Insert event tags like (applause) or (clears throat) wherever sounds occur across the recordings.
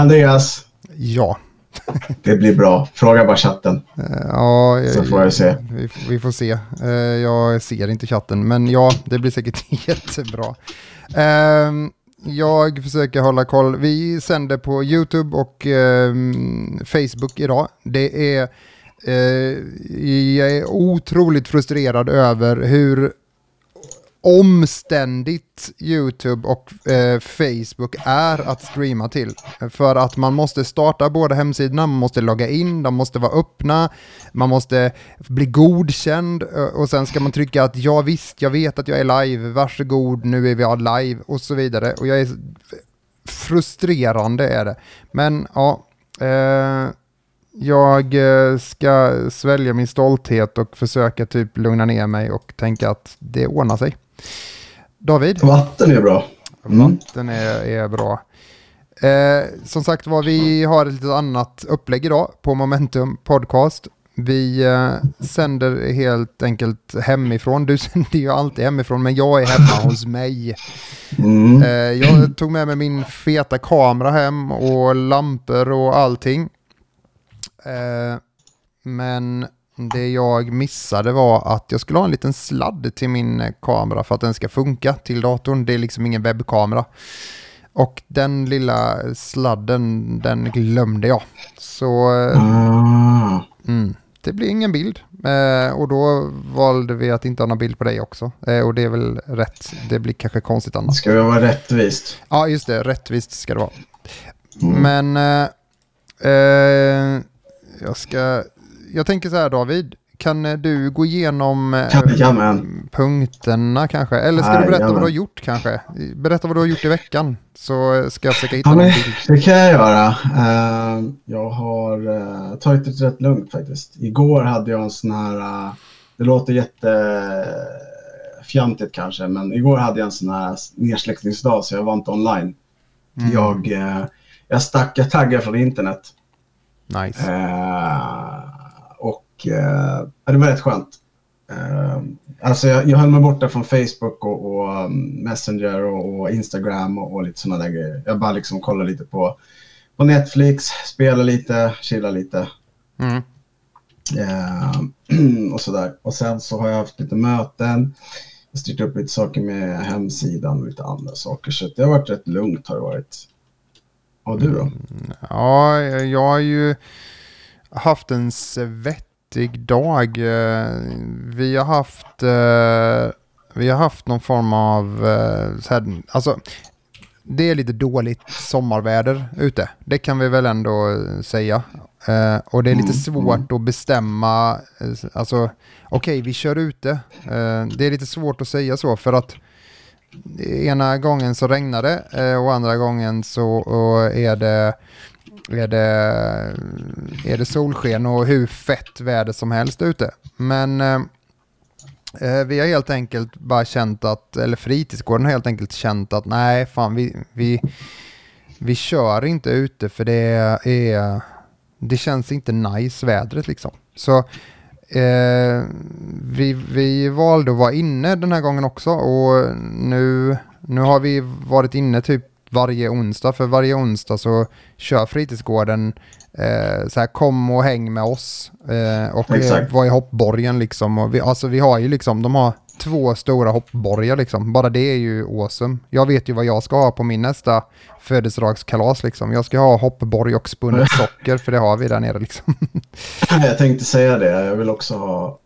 Andreas, Ja. det blir bra. Fråga bara chatten. Eh, ja Så får jag se. Vi, vi får se. Eh, jag ser inte chatten, men ja, det blir säkert (laughs) jättebra. Ehm, jag försöker hålla koll. Vi sänder på YouTube och ehm, Facebook idag. Det är, eh, jag är otroligt frustrerad över hur omständigt YouTube och eh, Facebook är att streama till. För att man måste starta båda hemsidorna, man måste logga in, de måste vara öppna, man måste bli godkänd eh, och sen ska man trycka att ja visst, jag vet att jag är live, varsågod, nu är vi live och så vidare. Och jag är frustrerande är det. Men ja, eh, jag eh, ska svälja min stolthet och försöka typ lugna ner mig och tänka att det ordnar sig. David? Vatten är bra. Mm. Vatten är, är bra. Eh, som sagt var, vi har ett lite annat upplägg idag på Momentum Podcast. Vi eh, sänder helt enkelt hemifrån. Du (laughs) sänder ju alltid hemifrån, men jag är hemma (laughs) hos mig. Mm. Eh, jag tog med mig min feta kamera hem och lampor och allting. Eh, men det jag missade var att jag skulle ha en liten sladd till min eh, kamera för att den ska funka till datorn. Det är liksom ingen webbkamera. Och den lilla sladden, den glömde jag. Så eh, Ah. mm, det blir ingen bild. Eh, och då valde vi att inte ha någon bild på dig också. Eh, och det är väl rätt. Det blir kanske konstigt annars. Ska vi vara rättvist? Ja, just det. Rättvist ska det vara. Mm. Men eh, jag ska... Jag tänker så här David. Kan eh, du gå igenom eh, Jajamän. punkterna kanske? Eller ska du berätta vad Jajamän. du har gjort kanske? Berätta vad du har gjort i veckan. Så ska jag försöka hitta Ja, men, det kan jag göra. Eh, jag har tagit det rätt lugnt faktiskt. Igår hade jag en sån här, det låter jättefjantigt kanske, men igår hade jag en sån här nedsläckningsdag så jag var inte online. Mm. Jag, jag stack, jag taggade från internet. Nice. Eh, och eh, det var rätt skönt. Eh, alltså jag, jag höll mig borta från Facebook och, och um, Messenger och, och Instagram och, och lite sådana där grejer. Jag bara liksom kollade lite på, på Netflix, spelade lite, chillade lite Mm. eh, (clears throat) och sådär. Och sen så har jag haft lite möten, jag har styrt upp lite saker med hemsidan och lite andra saker. Så det har varit rätt lugnt har det varit. Och du då? Ja, jag har ju haft en svettig dag. Eh, Vi har haft, eh, vi har haft någon form av, eh, så här, alltså det är lite dåligt sommarväder ute. Det kan vi väl ändå säga. Eh, och det är lite Mm, svårt att bestämma, alltså okej vi kör ute. Eh, det är lite svårt att säga så för att ena gången så regnar det eh, och andra gången så är det är det, är det solsken och hur fett väder som helst ute. Men eh, eh, vi har helt enkelt bara känt att, eller fritidsgården har helt enkelt känt att nej, fan vi, vi, vi kör inte ute för det är, det känns inte nice vädret liksom. Så eh, vi, vi valde att vara inne den här gången också och nu, nu har vi varit inne typ varje onsdag, för varje onsdag så kör fritidsgården eh, så här kom och häng med oss eh, och eh, Exakt. var i hoppborgen liksom. Och vi, alltså vi har ju liksom, de har två stora hoppborgar liksom. Bara det är ju awesome. Jag vet ju vad jag ska ha på min nästa födelsedagskalas liksom. Jag ska ha hoppborg och spunnet (laughs) socker för det har vi där nere liksom. Jag tänkte säga det, jag vill också ha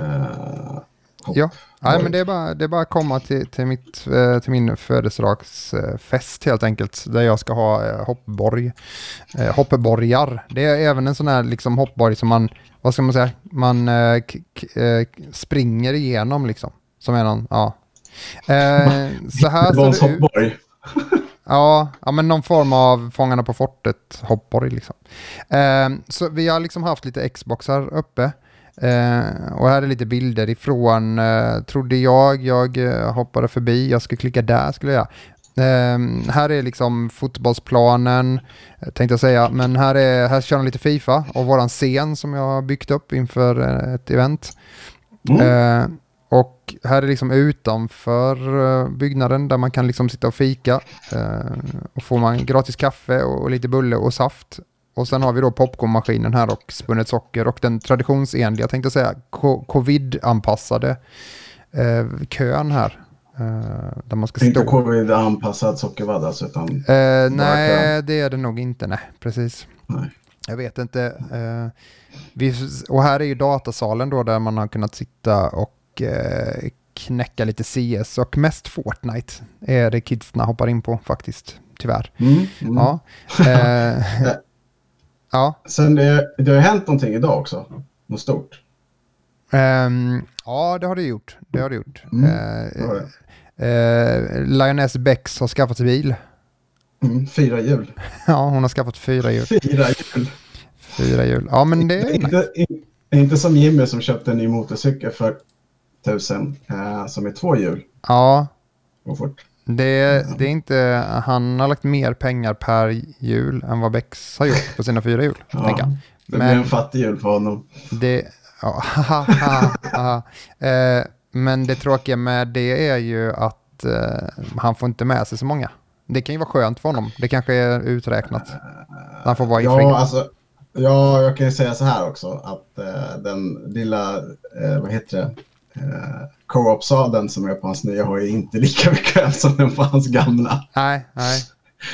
eh, hopp. Ja, Nej, men det är bara, det är bara att komma till, till, mitt, eh, till min födelsedagsfest helt enkelt. Där jag ska ha eh, hoppborg. Eh, hoppborgar. Det är även en sån här liksom hoppborg som man, vad ska man säga, man springer igenom liksom. Som är någon, ja. Så här ser det ut. (laughs) Ja, ja, men någon form av Fångarna på fortet hoppborg liksom. Så vi har liksom haft lite Xboxar uppe. Eh, och här är lite bilder ifrån, eh, trodde jag, jag eh, hoppade förbi, jag skulle klicka där skulle jag. Eh, här är liksom fotbollsplanen, tänkte jag säga, men här, är, här kör de lite Fifa och våran scen som jag har byggt upp inför ett event. Mm. Och här är liksom utanför byggnaden där man kan liksom sitta och fika. Och får man gratis kaffe och lite bulle och saft. Och sen har vi då popcornmaskinen här och spunnet socker och den traditionsenliga, tänkte jag säga, covid-anpassade eh, kön här. Eh, där man ska Inte stå. covid-anpassad sockervadd alltså, utan... Eh, nej, det är det nog inte. Nej, precis. Nej. Jag vet inte. Eh, vi, och här är ju datasalen då där man har kunnat sitta och eh, knäcka lite CS och mest Fortnite är det kidsen hoppar in på faktiskt, tyvärr. Mm, mm. Ja. (laughs) (laughs) Ja. Sen det, det har ju hänt någonting idag också. Något stort. Ehm, ja, det har det gjort. Det har det gjort. Mm, det har eh, Lioness Bex har skaffat bil. Mm, fyra hjul. (laughs) Ja, hon har skaffat fyra hjul. Fyra hjul. Fyra hjul. Ja, men det är nice. inte, in, inte som Jimmy som köpte en ny motorcykel för tusen eh, som är två hjul. Ja, Och fort. Det, det är inte... Han har lagt mer pengar per hjul än vad Bex har gjort på sina fyra hjul. Ja, det Men- blir en fattig jul för honom. Det... Ja, (laughs) haha, haha, haha. Eh, men det tråkiga med det är ju att eh, han får inte med sig så många. Det kan ju vara skönt för honom. Det kanske är uträknat. Han får vara. Ja, alltså, ja, jag kan ju säga så här också att eh, den lilla, eh, vad heter det, eh, co-op-sadeln som är på hans nya har ju inte lika bekväm som den på hans gamla. Nej, nej,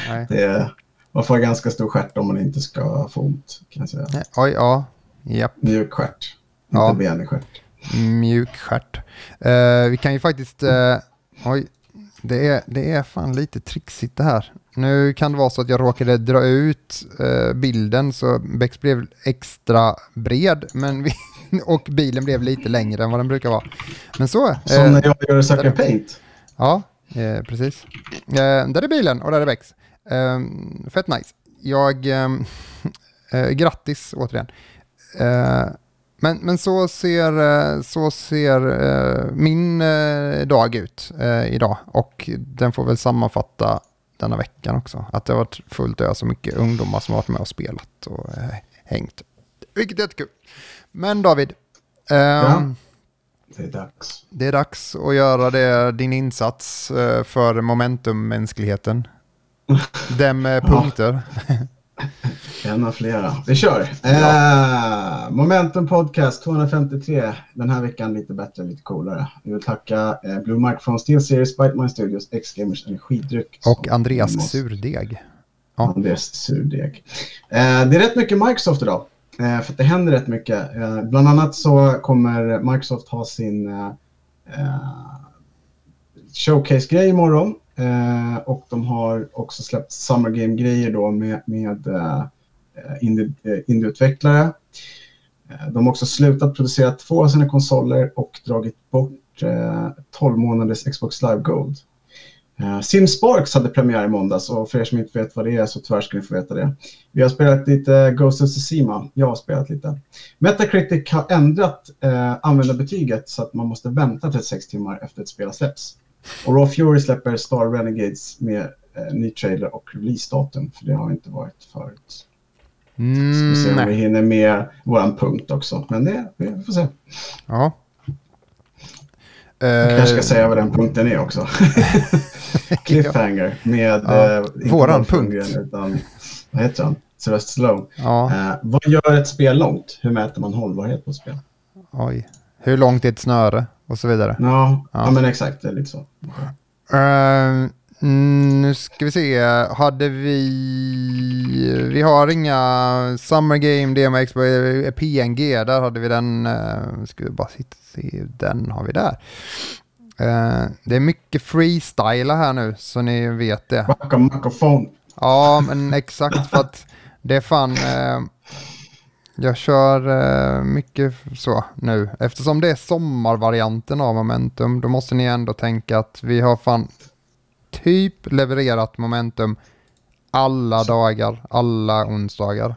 nej. Det är, man får ganska stor stjärt om man inte ska få ont, kan jag säga. Oj, ja. Japp. Mjuk stjärt, Ja. inte benig stjärt. Mjukstjärt. Uh, vi kan ju faktiskt... eh, oj, det är, det är fan lite trixigt det här. Nu kan det vara så att jag råkade dra ut eh, bilden så Bex blev extra bred men vi, (laughs) och bilen blev lite längre än vad den brukar vara. Men så. eh, Som när jag gör Sucker Paint. Ja, eh, precis. Eh, där är bilen och där är Bex. Eh, fett nice. Jag... Eh, (laughs) eh, grattis återigen. Eh, men, men så ser, eh, så ser eh, min eh, dag ut eh, idag och den får väl sammanfatta denna veckan också. Att det har varit fullt ös och mycket ungdomar som har varit med och spelat och eh, hängt. Vilket är jättekul. Men David, eh, Ja. Det är dags. det är dags att göra det, din insats eh, för momentum-mänskligheten. (laughs) Dem med Ja. punkter. (laughs) En av flera. Vi kör. Eh, Momentum Podcast 253. Den här veckan lite bättre, lite coolare. Vi vill tacka eh, Blue Microphone, Steel Series, Bytemine Studios, X-Gamers Energidryck. Och Andreas måste- surdeg. Ja. Andreas surdeg. Eh, det är rätt mycket Microsoft idag. Eh, för att det händer rätt mycket. Eh, bland annat så kommer Microsoft ha sin eh, eh showcase-grej imorgon. Eh, och de har också släppt Summer Game-grejer då med, med eh, eh, indieutvecklare. Eh, de har också slutat producera två av sina konsoler och dragit bort eh, 12 månaders Xbox Live Gold. Uh, Sim Sparks hade premiär i måndags och för er som inte vet vad det är så tyvärr ska ni få veta det. Vi har spelat lite Ghost of Tsushima. Jag har spelat lite. Metacritic har ändrat uh, användarbetyget så att man måste vänta 36 timmar efter ett spel har släppts. Och Raw Fury släpper Star Renegades med uh, ny trailer och releasedatum för det har inte varit förut. Ska vi se Mm, om vi nej. hinner med våran punkt också. Men det, vi får se. Ja. Jag kanske ska säga vad den punkten är också. (laughs) (laughs) Cliffhanger med... Ja, eh, våran punkt. Utan, vad heter han? Sylvester Stallone. ja, Eh, vad gör ett spel långt? Hur mäter man hållbarhet på spel? oj. Hur långt är ett snöre? Och så vidare. Ja, Ja. ja. men exakt. Det är lite så. Mm, nu ska vi se. Hade vi... Vi har inga Summer Game, DMX, eh, PNG. Där hade vi den. Uh, ska vi bara sitta se. Den har vi där. Eh, det är mycket freestyla här nu, så ni vet det. Backa mikrofon. Ja, men exakt för att det är fan... Eh, jag kör eh, mycket så nu. Eftersom det är sommarvarianten av momentum, då måste ni ändå tänka att vi har fan typ levererat momentum alla dagar, alla onsdagar.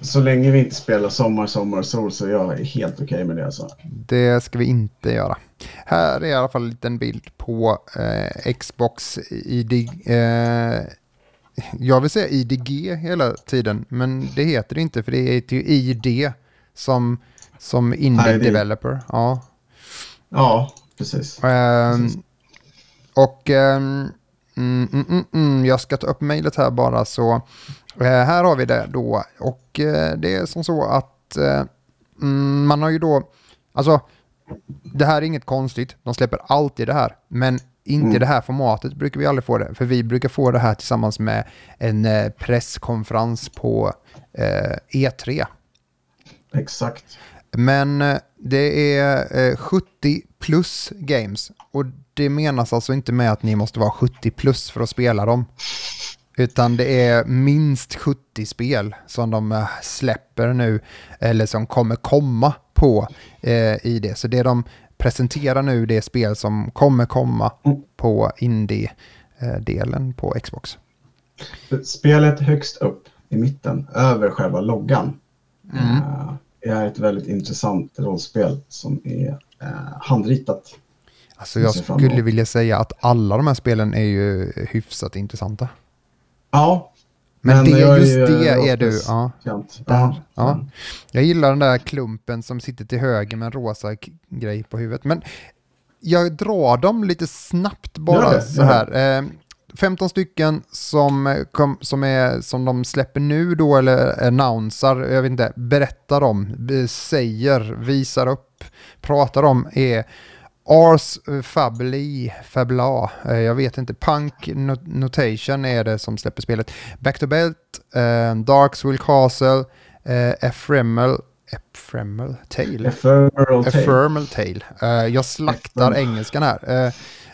Så länge vi inte spelar sommar, sommar och sol så är jag helt okej med det. Alltså. Det ska vi inte göra. Här är i alla fall en liten bild på eh, Xbox ID. Eh, jag vill säga IDG hela tiden, men det heter det inte för det heter ju ID som, som Indie ID. Developer. Ja. Ja, precis. Ehm, precis. och ehm, mm, mm, mm, mm, jag ska ta upp mejlet här bara så. Eh, här har vi det då. Och eh, det är som så att eh, mm, man har ju då, alltså det här är inget konstigt, de släpper alltid det här. Men inte Mm. det här formatet brukar vi aldrig få det. För vi brukar få det här tillsammans med en eh, presskonferens på eh, E3. Exakt. Men eh, det är eh, 70 plus games. Och det menas alltså inte med att ni måste vara 70 plus för att spela dem. Utan det är minst 70 spel som de eh, släpper nu, eller som kommer komma på eh, i det. Så det de presenterar nu det är spel som kommer komma Mm. på indie-delen på Xbox. Spelet högst upp i mitten, över själva loggan, Mm. eh, är ett väldigt intressant rollspel som är eh, handritat. Alltså jag skulle vilja säga att alla de här spelen är ju hyfsat intressanta. Ja, Men, det, jag just ju det är du, rollspelsfant. ja. Där, ja. Jag gillar den där klumpen som sitter till höger med en rosa grej på huvudet. Men jag drar dem lite snabbt bara det, så här. Eh, 15 stycken som, eh, kom, som, är, som de släpper nu då eller annonsar, jag vet inte, berättar om, säger, visar upp, pratar om är Ars Fabli, Fabla, eh, jag vet inte, Punk Not- Notation är det som släpper spelet. Back to Belt, eh, Darkswill Castle, eh, Ephemeral, Ephemeral Tale. Ephemeral Tale. Ephemeral Tale. Eh, jag slaktar Ephem- engelskan här.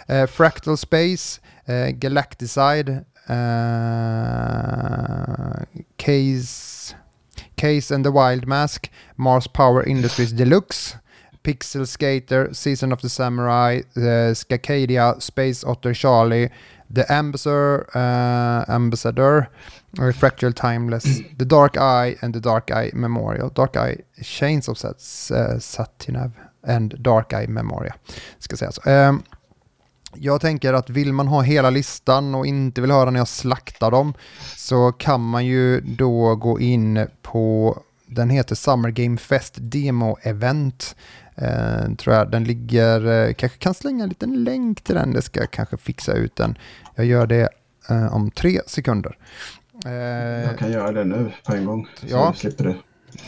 Eh, eh, Fractal Space, eh, Galacticide, eh, Case, Case and the Wild Mask, Mars Power Industries (sighs) Deluxe, Pixel Skater, Season of the Samurai, uh, Skacadia, Space Otter Charlie, The Ambassador, uh, Ambassador, uh, Fractal Timeless, (coughs) The Dark Eye and The Dark Eye Memorial. Dark Eye Chains of Sat- uh, Satinav and Dark Eye Memoria. Ska sägas. Ehm, jag tänker att vill man ha hela listan och inte vill höra när jag slaktar dem så kan man ju då gå in på, den heter Summer Game Fest Demo Event. Eh, tror jag den ligger, eh, kanske kan slänga en liten länk till den, det ska jag kanske fixa ut den. Jag gör det eh, om tre sekunder. Eh, Jag kan göra det nu på en gång. Så Ja. slipper du.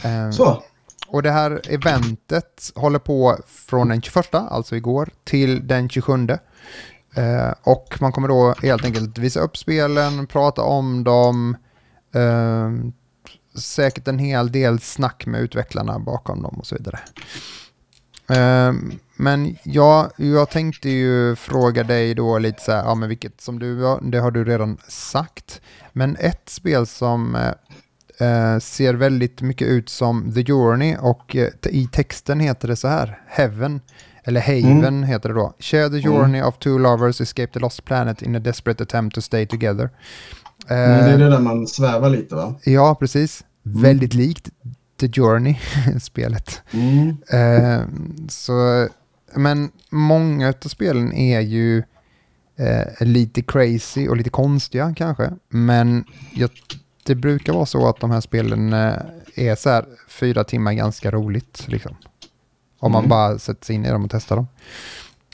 eh, Så, och det här eventet håller på från den 21, alltså igår, till den 27. Eh, och man kommer då helt enkelt visa upp spelen, prata om dem, eh, säkert en hel del snack med utvecklarna bakom dem och så vidare. Eh, men jag, jag tänkte ju fråga dig då lite så här, ja men vilket som du, det har du redan sagt. Men ett spel som eh, eh, ser väldigt mycket ut som The Journey och eh, i texten heter det så här, Heaven, eller Haven heter det då. Share the journey of two lovers escape the lost planet in a desperate attempt to stay together. men det är Eh, det där man svävar lite va? ja, precis. Väldigt likt The Journey-spelet. (laughs) Mm. Eh, så, men många av spelen är ju eh, lite crazy och lite konstiga kanske. Men jag, det brukar vara så att de här spelen eh, är så här fyra timmar ganska roligt. Liksom. Om man Mm. bara sätter sig in i dem och testar dem.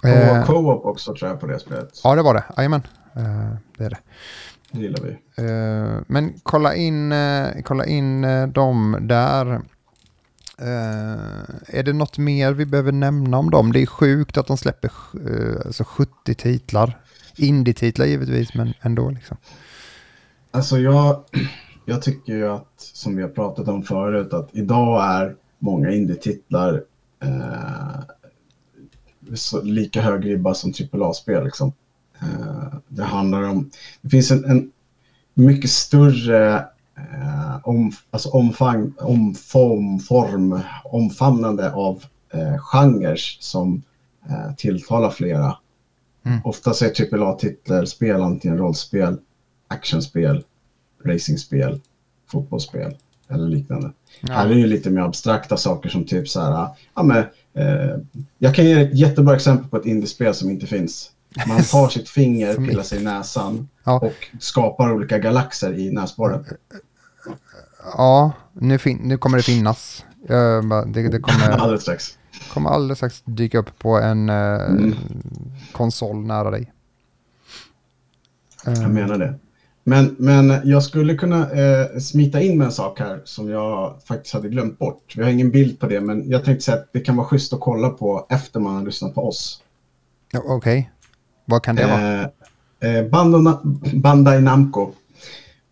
Och Eh, co-op också tror jag på det spelet. ja, det var det. Jajamän. Eh, det är det. Det gillar vi. Eh, men kolla in, kolla in dem där. Är det något mer vi behöver nämna om dem? Det är sjukt att de släpper uh, alltså 70 titlar. Indie-titlar givetvis, men ändå. Liksom. Alltså jag, jag tycker ju att, som vi har pratat om förut, att idag är många indie-titlar lika hög ribba som AAA-spel. Liksom. Eh, det handlar om, det finns en, en mycket större eh, om, alltså omfang, omform, form, omfamnande av eh, genrer som eh, tilltalar flera. Mm. Oftast är AAA-titlar spel antingen rollspel, actionspel, racingspel, fotbollsspel eller liknande. Här är det ju lite mer abstrakta saker som typ så här, ja men, eh, jag kan ge ett jättebra exempel på ett indiespel som inte finns. Man tar sitt finger, pillar sig i näsan Ja. och skapar olika galaxer i näsborren. Ja, nu, nu kommer det finnas. Det, det kommer, (laughs) Alldeles strax. kommer alldeles strax dyka upp på en eh, Mm. konsol nära dig. Jag menar det. Men, men jag skulle kunna eh, smita in med en sak här som jag faktiskt hade glömt bort. Vi har ingen bild på det, men jag tänkte säga att det kan vara schysst att kolla på efter man har lyssnat på oss. Okej, vad kan det vara? Eh, eh, Bandai, Bandai Namco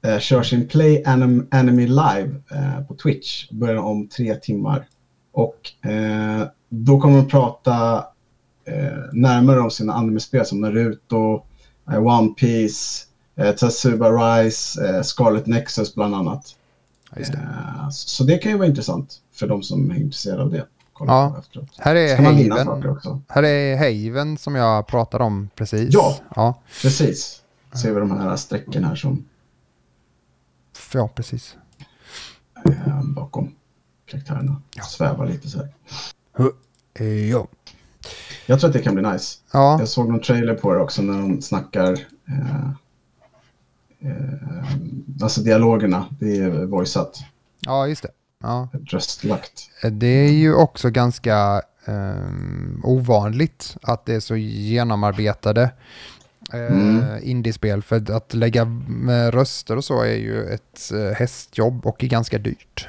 eh, kör sin Play Anim, Anime Live eh, på Twitch. Börjar om tre timmar. Och eh, då kommer de prata närmare om sina animespel som Naruto, One Piece, eh, Tetsuba Rise, eh, Scarlet Nexus bland annat. Ja, det. Eh, så det kan ju vara intressant för de som är intresserade av det. Kolla Ja. Här är Haven. också? Här är Haven som jag pratade om precis. Ja. Ja, Precis. Ser vi de här strecken här som ja precis. eh, bakom karaktärerna. Svävar lite så här. Ja. Jag tror att det kan bli nice. Ja, Jag såg någon trailer på det också när de snackar. Eh, alltså dialogerna, det är voiceat. ja just det. Ja. Röstlagt. Det är ju också ganska ehm, ovanligt att det är så genomarbetade eh, Mm. indiespel. För att lägga med röster och så är ju ett eh, hästjobb och är ganska dyrt.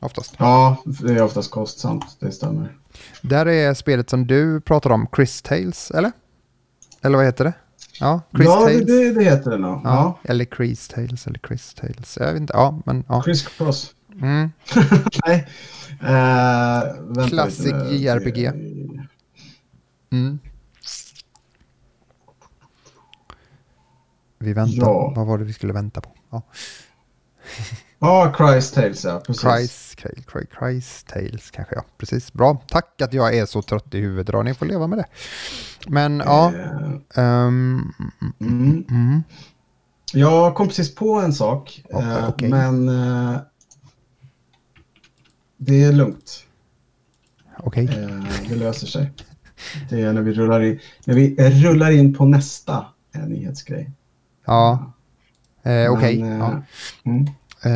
Oftast. Ja, det är oftast kostsamt. Det stämmer. Där är spelet som du pratar om, Chris Tales, eller? Eller vad heter det? Ja, Chris ja, det, Tales. det, det heter det nog. Ja. Ja. Eller Chris Tales, eller Chris Tales. Jag vet inte, ja, men ja. Chris Cross. Mm. (laughs) Nej. Lite nu. JRPG. Mm. Vi väntar, Ja. vad var det vi skulle vänta på? Ja. (laughs) Ja, Christ Tales, ja. Precis. Christ, Christ, Christ Tales kanske ja. Precis, bra. Tack att jag är så trött i huvudet idag, ni får leva med det. Men ja, Eh, ehm, mm. mm, Jag kom precis på en sak, Okej, eh, okej. men eh, det är lugnt. okej. Eh, det löser sig. Det är när vi rullar in, när vi rullar in på nästa nyhetsgrej. Ja, okej. Ja. mm. Eh,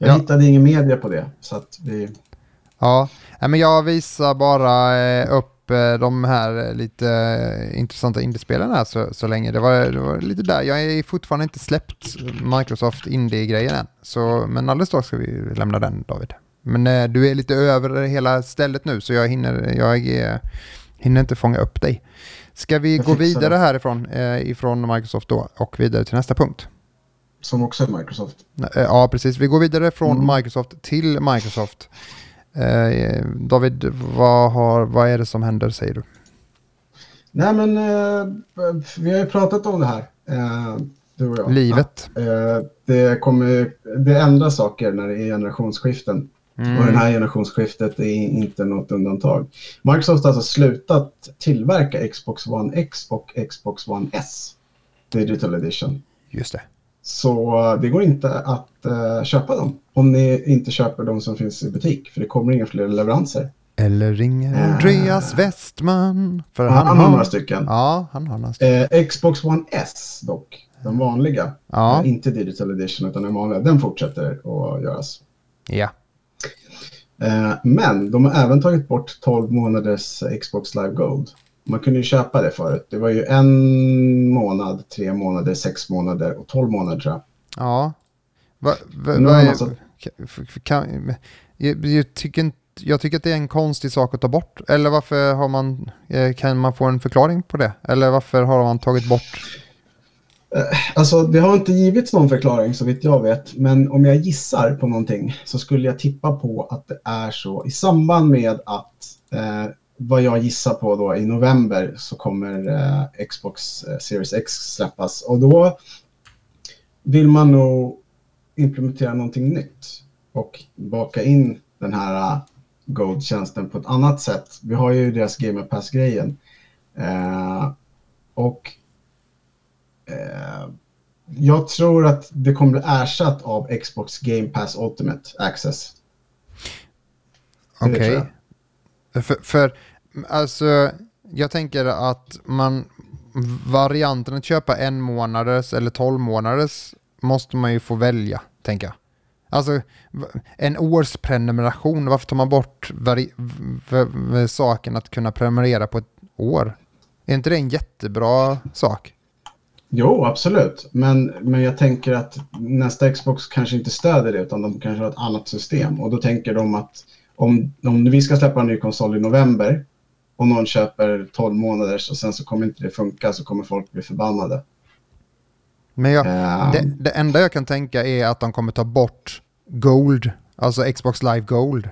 Jag Ja. hittade ingen media på det, så att vi... Ja, men jag visar bara eh, upp eh, de här lite intressanta indiespelen här så, så länge. Det var, det var lite där. Jag är fortfarande inte släppt Microsoft Indie-grejen än. Så, men alldeles strax ska vi lämna den David. Men eh, du är lite över hela stället nu så jag hinner, jag eh, hinner inte fånga upp dig. Ska vi Jag gå vidare det. härifrån eh, ifrån Microsoft då och vidare till nästa punkt? Som också är Microsoft. Eh, Ja, precis. Vi går vidare från Mm. Microsoft till Microsoft. Eh, David, vad, har, vad är det som händer säger du? Nej, men eh, vi har ju pratat om det här, eh, du och jag. Livet. Eh, det, kommer, det ändrar saker när det är generationsskiften. Mm. Och det här generationsskiftet är inte något undantag. Microsoft har alltså slutat tillverka Xbox One X och Xbox One S Digital Edition. Just det. Så eh, det går inte att eh, köpa dem om ni inte köper de som finns i butik. För det kommer inga fler leveranser. Eller ringer Eh. Andreas Westman. För Han, han, har några stycken. Ja, han har några stycken. Eh, Xbox One S dock, den vanliga. Ja, inte Digital Edition utan den vanliga. Den fortsätter att göras. ja. Men de har även tagit bort 12 månaders Xbox Live Gold. Man kunde ju köpa det förut. Det var ju en månad, tre månader, sex månader och 12 månader tror jag. ja. Va, va, är, man alltså- kan, jag, jag, tycker inte, jag tycker att det är en konstig sak att ta bort. Eller varför har man, eh, kan man få en förklaring på det? Eller varför har man tagit bort? Alltså det har inte givits någon förklaring så vitt jag vet. Men om jag gissar på någonting så skulle jag tippa på att det är så i samband med att eh, vad jag gissar på då i november så kommer eh, Xbox eh, Series X släppas. Och då vill man nog implementera någonting nytt och baka in den här uh, Gold-tjänsten på ett annat sätt. Vi har ju deras Game Pass-grejen. Eh, och eh, jag tror att det kommer bli ersatt av Xbox Game Pass Ultimate Access. Okej. jag. Eh, för, för alltså, jag tänker att man varianten att köpa en månaders eller tolv månaders måste man ju få välja, tänker jag. Alltså en årsprenumeration, varför tar man bort vari- v- v- saken att kunna prenumerera på ett år? Är inte det en jättebra sak? Jo, absolut. Men, men jag tänker att nästa Xbox kanske inte stöder det utan de kanske har ett annat system. Och då tänker de att om, om vi ska släppa en ny konsol i november och någon köper 12 månaders och sen så kommer inte det funka så kommer folk bli förbannade. Men jag, Ehm, det, det enda jag kan tänka är att de kommer ta bort Gold, alltså Xbox Live Gold.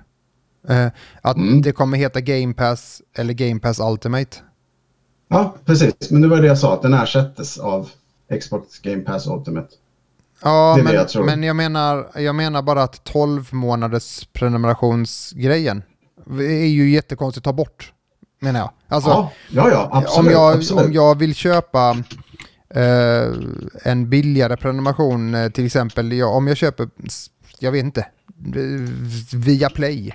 Eh, att Mm. det kommer heta Game Pass eller Game Pass Ultimate. Ja, precis. Men det var det jag sa, att den ersättes av Xbox Game Pass Ultimate. Ja, men, jag men jag, menar, jag menar bara att 12 månaders prenumerationsgrejen är ju jättekonstigt att ta bort, menar jag. Alltså, ja, ja, ja, absolut. om, jag, absolut. om jag vill köpa eh, en billigare prenumeration, eh, till exempel ja, om jag köper, jag vet inte, via Play.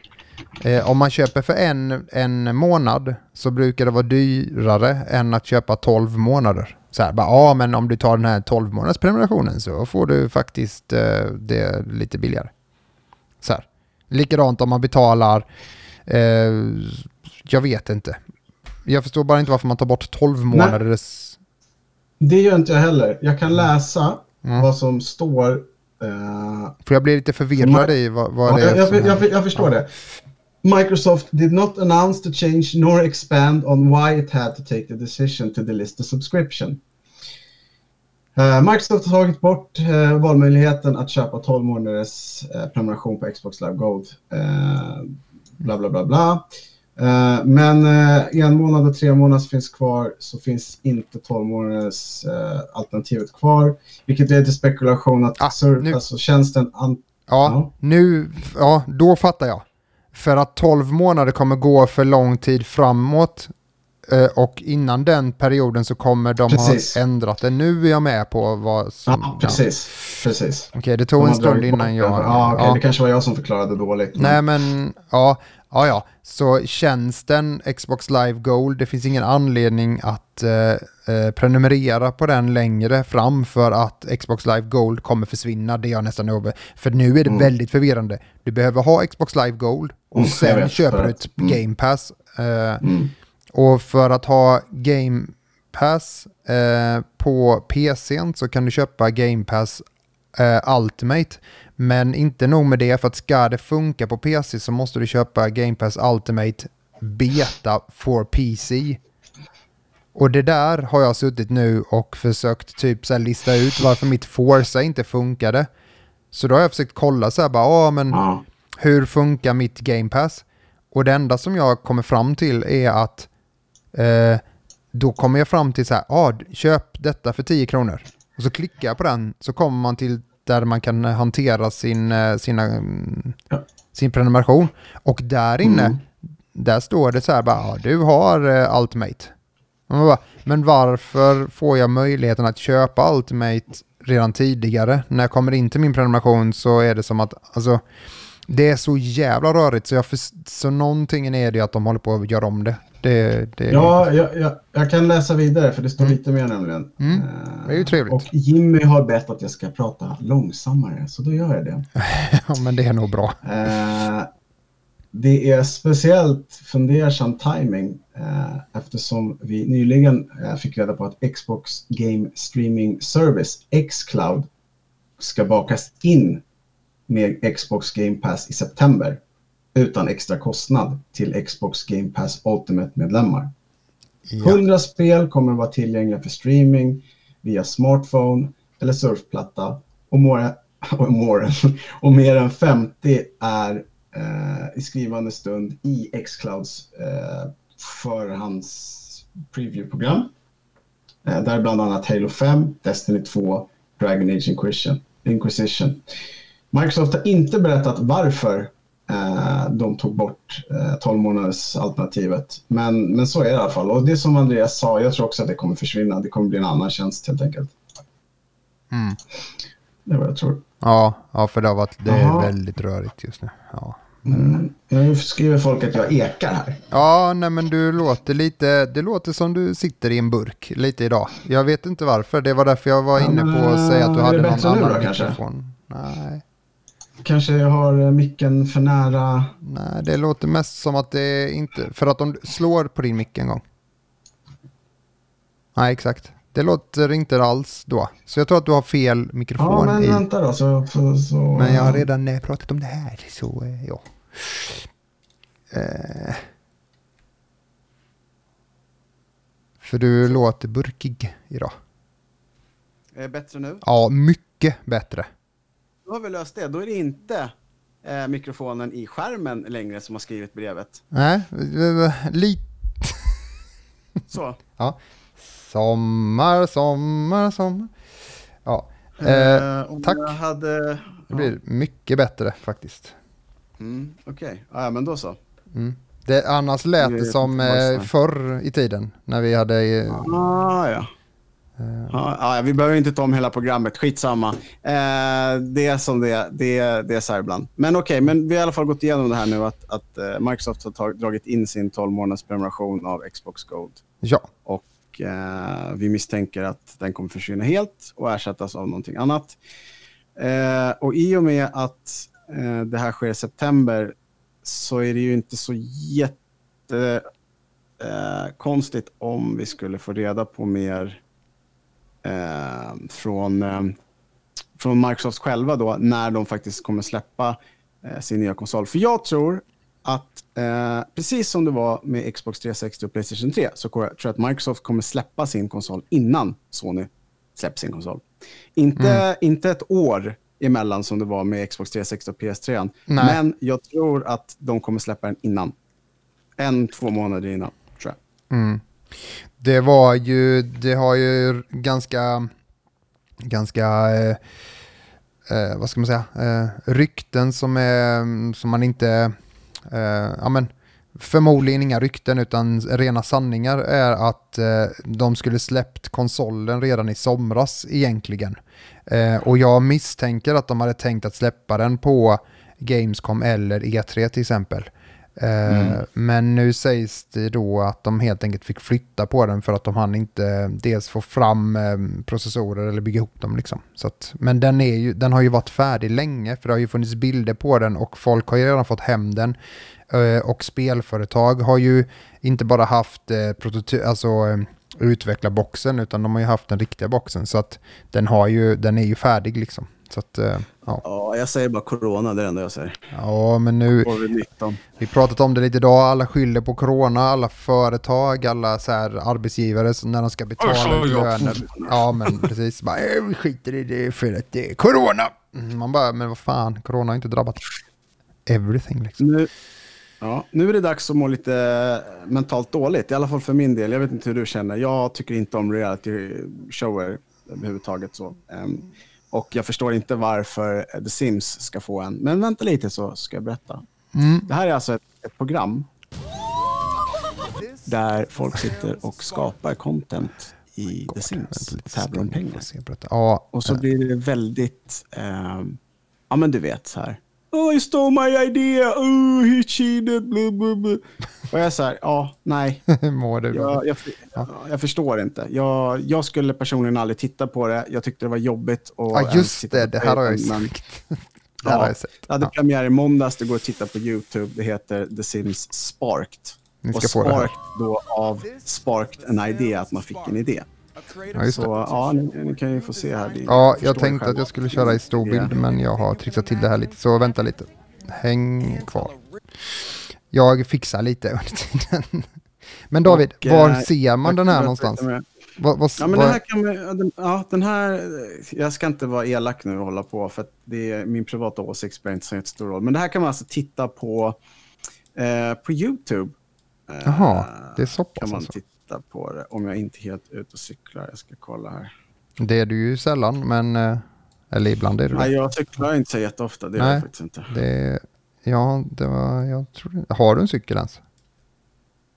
Eh, om man köper för en, en månad så brukar det vara dyrare än att köpa 12 månader. Så här, bara, ja men om du tar den här 12 månaders prenumerationen så får du faktiskt eh, det lite billigare. Så här. Likadant om man betalar, eh, jag vet inte. Jag förstår bara inte varför man tar bort 12 månaders... Det gör inte jag heller. Jag kan läsa Mm. vad som står. eh, För jag blir lite förvirrad i vad, vad ja, det är jag, jag, jag, jag förstår det. Microsoft did not announce the change nor expand on why it had to take the decision to delist the subscription. Eh, Microsoft har tagit bort uh, valmöjligheten att köpa 12 månaders eh, prenumeration på Xbox Live Gold. Bla bla bla bla. Men uh, en månad och tre månader finns kvar så finns inte 12 månaders alternativet kvar. Vilket leder till spekulation att Ah, nu. alltså, tjänsten an- Ja, Ja. nu, ja, då fattar jag. För att 12 månader kommer gå för lång tid framåt eh, och innan den perioden så kommer de Precis. ha ändrat det. Nu är jag med på vad som... Ja, precis. precis. Okej, det De tog har en stund innan jag... Ja, okej, ja. det kanske var jag som förklarade dåligt. Nej men, ja, ja, ja. Så tjänsten Xbox Live Gold, det finns ingen anledning att eh, eh, prenumerera på den längre fram för att Xbox Live Gold kommer försvinna. Det är jag nästan över. För nu är det Mm. väldigt förvirrande. Du behöver ha Xbox Live Gold och Mm, sen vet, köper du ett mm. Game Pass. Eh, Mm. och för att ha Game Pass eh, på PCn så kan du köpa Game Pass eh, Ultimate. Men inte nog med det, för att ska det funka på PC så måste du köpa Game Pass Ultimate Beta for PC. Och det där har jag suttit nu och försökt typ så lista ut varför mitt Forza inte funkade. Så då har jag försökt kolla så här bara, ja men hur funkar mitt Game Pass? Och det enda som jag kommer fram till är att eh, då kommer jag fram till så här, ah, köp detta för 10 kronor. Och så klickar jag på den så kommer man till där man kan hantera sin, eh, sina, mm, Ja. sin prenumeration. Och där inne, Mm. där står det så här bara, du har eh, Ultimate. Bara, Men varför får jag möjligheten att köpa Ultimate redan tidigare? När jag kommer in till min prenumeration så är det som att, alltså, det är så jävla rörigt så, jag förs- så någonting är det att de håller på att göra om det. Det, det Ja, jag, jag, jag kan läsa vidare för det står Mm. lite mer nämligen. Mm, Eh, det är ju trevligt. Och Jimmy har bett att jag ska prata långsammare, så då gör jag det. (laughs) ja, men det är nog bra. Eh, det är speciellt fundersam timing eh, eftersom vi nyligen eh, fick reda på att Xbox Game Streaming Service, Xcloud, ska bakas in med Xbox Game Pass i september utan extra kostnad till Xbox Game Pass Ultimate-medlemmar. Ja. 100 spel kommer att vara tillgängliga för streaming via smartphone eller surfplatta och, more, (laughs) och, more, (laughs) och mer än 50 är eh, i skrivande stund i Xclouds eh, förhands preview-program. Eh, där bland annat Halo 5, Destiny 2, Dragon Age Inquisition. Inquisition. Microsoft har inte berättat varför de tog bort eh, 12 månaders alternativet. Men, men så är det i alla fall. Och det som Andreas sa, jag tror också att det kommer försvinna. Det kommer bli en annan tjänst helt enkelt. Mm. Det är vad jag tror. Ja, ja, för det har varit det är väldigt rörigt just nu. Ja. Mm. Nu skriver folk att jag ekar här. Ja, nej men du låter lite, det låter som du sitter i en burk lite idag. Jag vet inte varför, det var därför jag var inne på att säga att du är hade någon annan då, kanske? mikrofon. Nej. Kanske jag har micken för nära. Nej, det låter mest som att det inte... För att de slår på din mick en gång. Nej, exakt. Det låter inte alls då. Så jag tror att du har fel mikrofon Ja, men i. vänta då. Så, så, så, Men jag har redan eh, pratat om det här, så eh, ja. Eh. För du låter burkig idag. Är det bättre nu? Ja, mycket bättre. Då har vi löst det. Då är det inte eh, mikrofonen i skärmen längre som har skrivit brevet. Nej, lite... Så. (laughs) Ja. Sommar, sommar, sommar. Ja, eh, Eh, om tack. Hade... det blir mycket bättre faktiskt. Mm, Okej, ja, men då så. Mm. Det, annars lät Det som eh, förr i tiden när vi hade... Eh, Ah, ja. Eh, Ja, ja, vi behöver inte ta om hela programmet, skitsamma. Eh, det är som det det det är så här ibland. Men okej, men vi har i alla fall gått igenom det här nu att, att eh, Microsoft har tag, dragit in sin 12 månaders prenumeration av Xbox Gold. ja, Och eh, vi misstänker att den kommer försvinna helt och ersättas av någonting annat. Eh, och i och med att eh, det här sker i september så är det ju inte så jätte konstigt om vi skulle få reda på mer från, eh, från Microsoft själva då när de faktiskt kommer släppa eh, sin nya konsol. För jag tror att eh, precis som det var med Xbox 360 och Playstation 3 så tror jag att Microsoft kommer släppa sin konsol innan Sony släpper sin konsol. Inte, inte ett år emellan som det var med Xbox 360 och PS3. Nej. Men jag tror att de kommer släppa den innan. En, två månader innan, tror jag. Mm. Det var ju, det har ju ganska, ganska, eh, eh, vad ska man säga, eh, rykten som, är, som man inte, eh, ja men, förmodligen inga rykten utan rena sanningar är att eh, de skulle släppt konsolen redan i somras egentligen. Eh, och jag misstänker att de hade tänkt att släppa den på Gamescom eller E3 till exempel. Eh, Men nu sägs det då att de helt enkelt fick flytta på den för att de hann inte dels få fram eh, processorer eller bygga ihop dem. Liksom. Så att, men den, är ju, den har ju varit färdig länge för det har ju funnits bilder på den och folk har ju redan fått hem den. Eh, och spelföretag har ju inte bara haft eh, prototy- alltså, utveckla boxen utan de har ju haft den riktiga boxen så att den, har ju, den är ju färdig liksom. Så att, eh, ja. Ja, jag säger bara corona, det är det enda jag säger. ja, men nu, Covid-19. vi pratat om det lite idag, alla skyller på corona, alla företag, alla så här arbetsgivare så när de ska betala ut löner. Ja, men precis. Bara, "Eh, vi skiter i det för att det är corona. Mm, Man bara, men vad fan, corona har inte drabbat everything liksom. Nu, ja, nu är det dags att må lite mentalt dåligt, i alla fall för min del. Jag vet inte hur du känner. Jag tycker inte om reality-shower överhuvudtaget. Så. Ehm, och jag förstår inte varför The Sims ska få en. Men vänta lite så ska jag berätta. Mm. Det här är alltså ett, ett program där folk sitter och skapar content i The Sims och tävlar om pengar. Ja, Och så blir det väldigt, ehm, ja men du vet så här. Oh, he stole my idea, oh, he cheated, blah, blah, blah. Och jag är så här, ja, nej, (laughs) mår du jag, jag, ja, jag förstår inte. Jag, jag skulle personligen aldrig titta på det. Jag tyckte det var jobbigt. Och Ja, just det, det här har jag ju sagt. (laughs) Det här har Ja, jag sett. det hade Ja. premiär i måndags. Det går att titta på YouTube. Det heter The Sims Sparked. Ni och ska få det här. Sparked då av Sparked en idé, att man fick en idé. Ja, just Så det. ja, ni, ni kan ju få se här. Ja, jag tänkte att jag skulle köra i stor bild, men jag har trixat till det här lite. Så vänta lite. Häng kvar. Jag fixar lite (laughs) under tiden. Men David, Och, var eh, ser man den kan här någonstans? Vad, vad, Ja, men vad- den här kan vi, ja, den, ja, den här, jag ska inte vara elak nu och hålla på, för det är min privata åsikt spelar inte så jättestor roll. Men det här kan man alltså titta på eh, på YouTube. Eh, Jaha, det är så kan pass man alltså. Titta på det, om jag inte är helt ute och cyklar. Jag ska kolla här. Det är du ju sällan, men... eh, Eller ibland är du Nej, jag cyklar inte så jätteofta, det gör Nej. jag faktiskt inte. det ja, det var... Jag tror. Har du en cykel ens?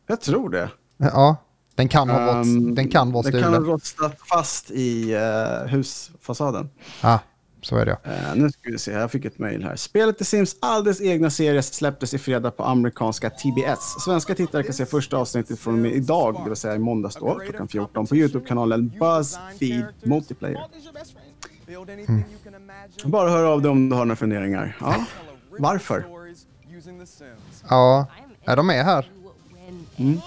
Jag tror det. Ja, den kan, ha varit, Ehm, den kan vara Den kan ha stulen. rostat fast i uh, husfasaden. Ja, så är det. Eh, nu ska vi se, jag fick ett mejl här. Spelet The Sims alldeles egna serie släpptes i fredag på amerikanska TBS. Svenska tittare kan se första avsnittet från och med idag, det vill säga i måndags då, klockan 14, på YouTube-kanalen BuzzFeed Multiplayer. Imagine. Bara hör av dig om du har några funderingar. Ja. Varför? Ja, är de med här? Mm.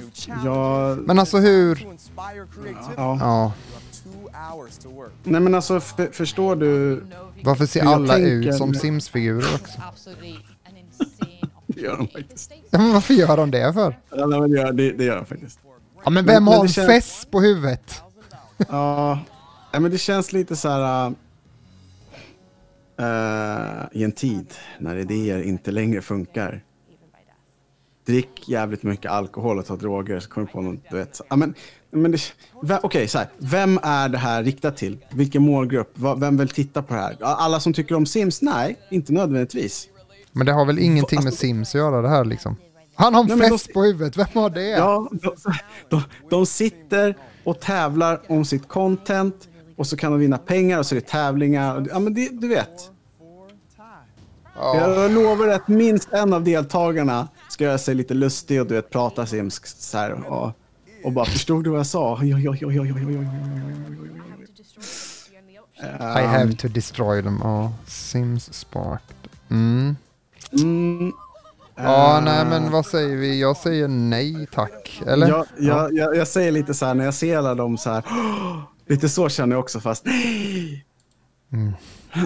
New Ja, Men alltså hur... ja. Ja, Nej men alltså för, förstår du? varför ser Jag alla tänker- ut som Sims-figurer också? Det gör de faktiskt. Ja, men varför gör de det för? Ja, nej, men det, gör, det, det gör de faktiskt. Ja, men vem men har det en känns- fess på huvudet? Ja, ja, men det känns lite så här... äh, I en tid när idéer inte längre funkar. Drick jävligt mycket alkohol och ta droger så kommer du på något, du vet. Så, ja, men, men Okej, så här. Vem är det här riktat till? Vilken målgrupp? Vem vill titta på det här? Alla som tycker om Sims? Nej, inte nödvändigtvis. Men det har väl ingenting med Sims att göra det här liksom? Han har en Nej, de- på huvudet, vem har det? Ja, de, de, de sitter och tävlar om sitt content och så kan de vinna pengar och så är det tävlingar. Ja, men det, du vet. Ja. Jag lovar att minst en av deltagarna ska göra sig lite lustig och du vet, prata simsk så här, och, och bara förstod du vad jag sa? Oj, oj, oj, oj, oj, oj, oj, oj. I have to destroy them. Ja, Sims sparked. Mm. Mm, Ja, eh, nej men vad säger vi? Jag säger nej tack. Eller? Jag, jag, jag, jag säger lite så här när jag ser alla dem så här. Lite så känner jag också fast nej.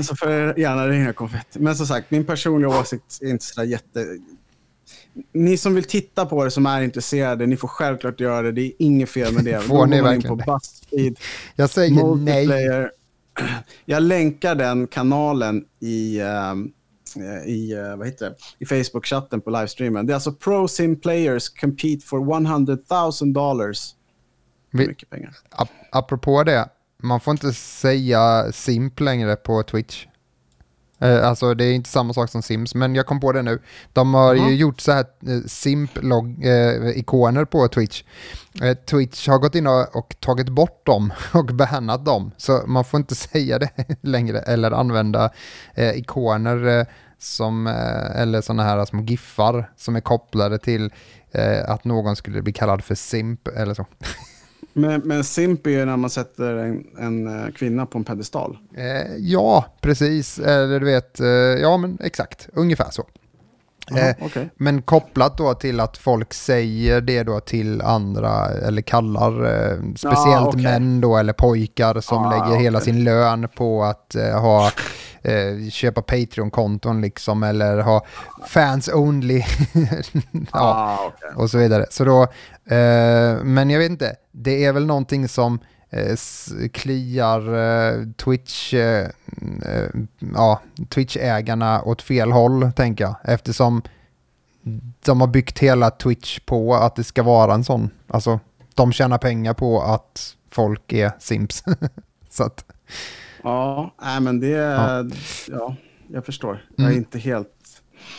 Så får jag gärna ringa konfetti. Men som sagt, min personliga åsikt är inte så där jätte... Ni som vill titta på det, som är intresserade, ni får självklart göra det. Det är inget fel med det. (laughs) Får Då ni man in verkligen på Buzzfeed, (laughs) Jag säger nej. (clears throat) Jag länkar den kanalen i, ehm, i, eh, vad heter det? i Facebook-chatten på livestreamen. Det är alltså Pro Sim Players compete for 100 000 dollars. Mycket pengar. Ap- apropå det, man får inte säga simp längre på Twitch. Eh, alltså det är inte samma sak som Sims, men jag kom på det nu. De har Jaha. ju gjort så här eh, simp-ikoner på Twitch. Eh, Twitch har gått in och, tagit bort dem (laughs) och bannat dem. Så man får inte (laughs) säga det längre eller använda eh, ikoner eh, som, eh, eller sådana här små giffar som är kopplade till eh, att någon skulle bli kallad för simp eller så. (laughs) Men, men simp är ju när man sätter en, en eh, kvinna på en pedestal. Eh, ja, precis. Eller du vet, eh, ja men exakt, ungefär så. Eh, okej. Men kopplat då till att folk säger det då till andra, eller kallar eh, speciellt okej. män då, eller pojkar som Ah, lägger hela okej. sin lön på att eh, ha, köpa Patreon-konton liksom, eller ha fans only. (laughs) ja Ah, och så vidare. Så då, men jag vet inte, det är väl någonting som kliar eh, Twitch, eh, eh, ja, Twitch-ägarna åt fel håll, tänker jag. Eftersom de har byggt hela Twitch på att det ska vara en sån, alltså de tjänar pengar på att folk är simps. (laughs) så att, Ja, nej, men det... Ja. Ja, jag förstår. Jag är Mm. inte helt...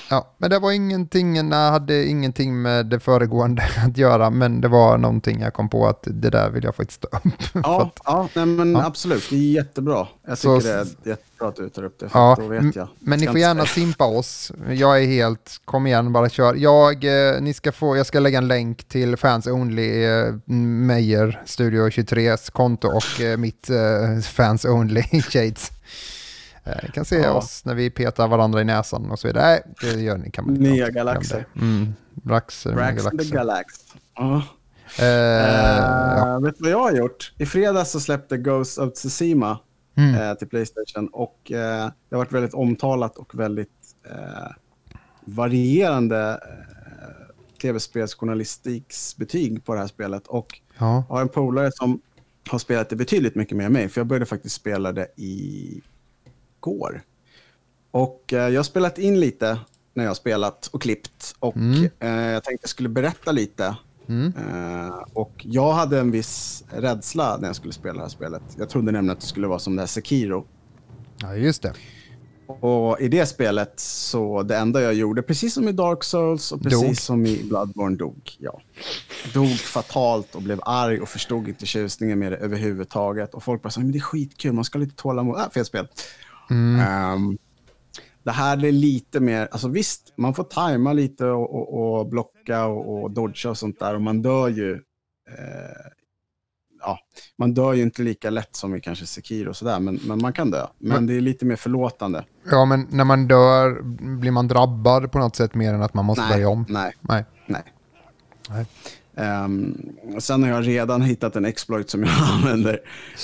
ja, men det var ingenting, det hade ingenting med det föregående (laughs) att göra, men det var någonting jag kom på att det där vill jag faktiskt ta upp. (laughs) Ja, att- ja nej, men Ja. absolut. Det är jättebra. Jag Så- tycker det är jättebra att du tar upp det. Ja, då vet jag. Men ni får gärna simpa oss. Jag är helt, kom igen bara kör. Jag, eh, ni ska få, jag ska lägga en länk till Fans Only eh, Meyer Studio 23s konto och eh, mitt eh, Fans Only (laughs) Shades. Eh, ni kan se Ja. oss när vi petar varandra i näsan och så vidare. Nej, det gör ni. Kan man inte Nya galaxer. Mm, Braxer, nya Rax the galaxer. Galax. Ja. Eh, ja. Eh, vet du vad jag har gjort? I fredags så släppte Ghost of Tsushima Mm. eh, till Playstation och eh, det har varit väldigt omtalat och väldigt eh, varierande eh, tv-spelsjournalistiks betyg på det här spelet. Och ja. jag har en polare som har spelat det betydligt mycket mer än mig, för jag började faktiskt spela det i går. Och eh, jag har spelat in lite när jag har spelat och klippt och Mm. eh, jag tänkte jag skulle berätta lite. Mm. Eh, och jag hade en viss rädsla när jag skulle spela det här spelet. Jag trodde nämligen att det skulle vara som det här Sekiro. ja, just det. Och i det spelet så det enda jag gjorde, precis som i Dark Souls och precis Dog. som i Bloodborne dog. Ja. Dog fatalt och blev arg och förstod inte tjusningen med det överhuvudtaget. Och folk bara sa, men det är skitkul, man ska ha lite tålamod. Ah, fel spel. Mm. Ehm, det här är lite mer, alltså visst, man får tajma lite och, och, och blocka och, och dodga och sånt där. Och man dör ju, eh, ja, man dör ju inte lika lätt som i kanske Sekiro och sådär, men, men man kan dö. Men Men- det är lite mer förlåtande. Ja, men när man dör blir man drabbad på något sätt mer än att man måste nej, börja om. nej, Nej. nej. Nej. Och sen har jag redan hittat en exploit som jag (laughs) använder.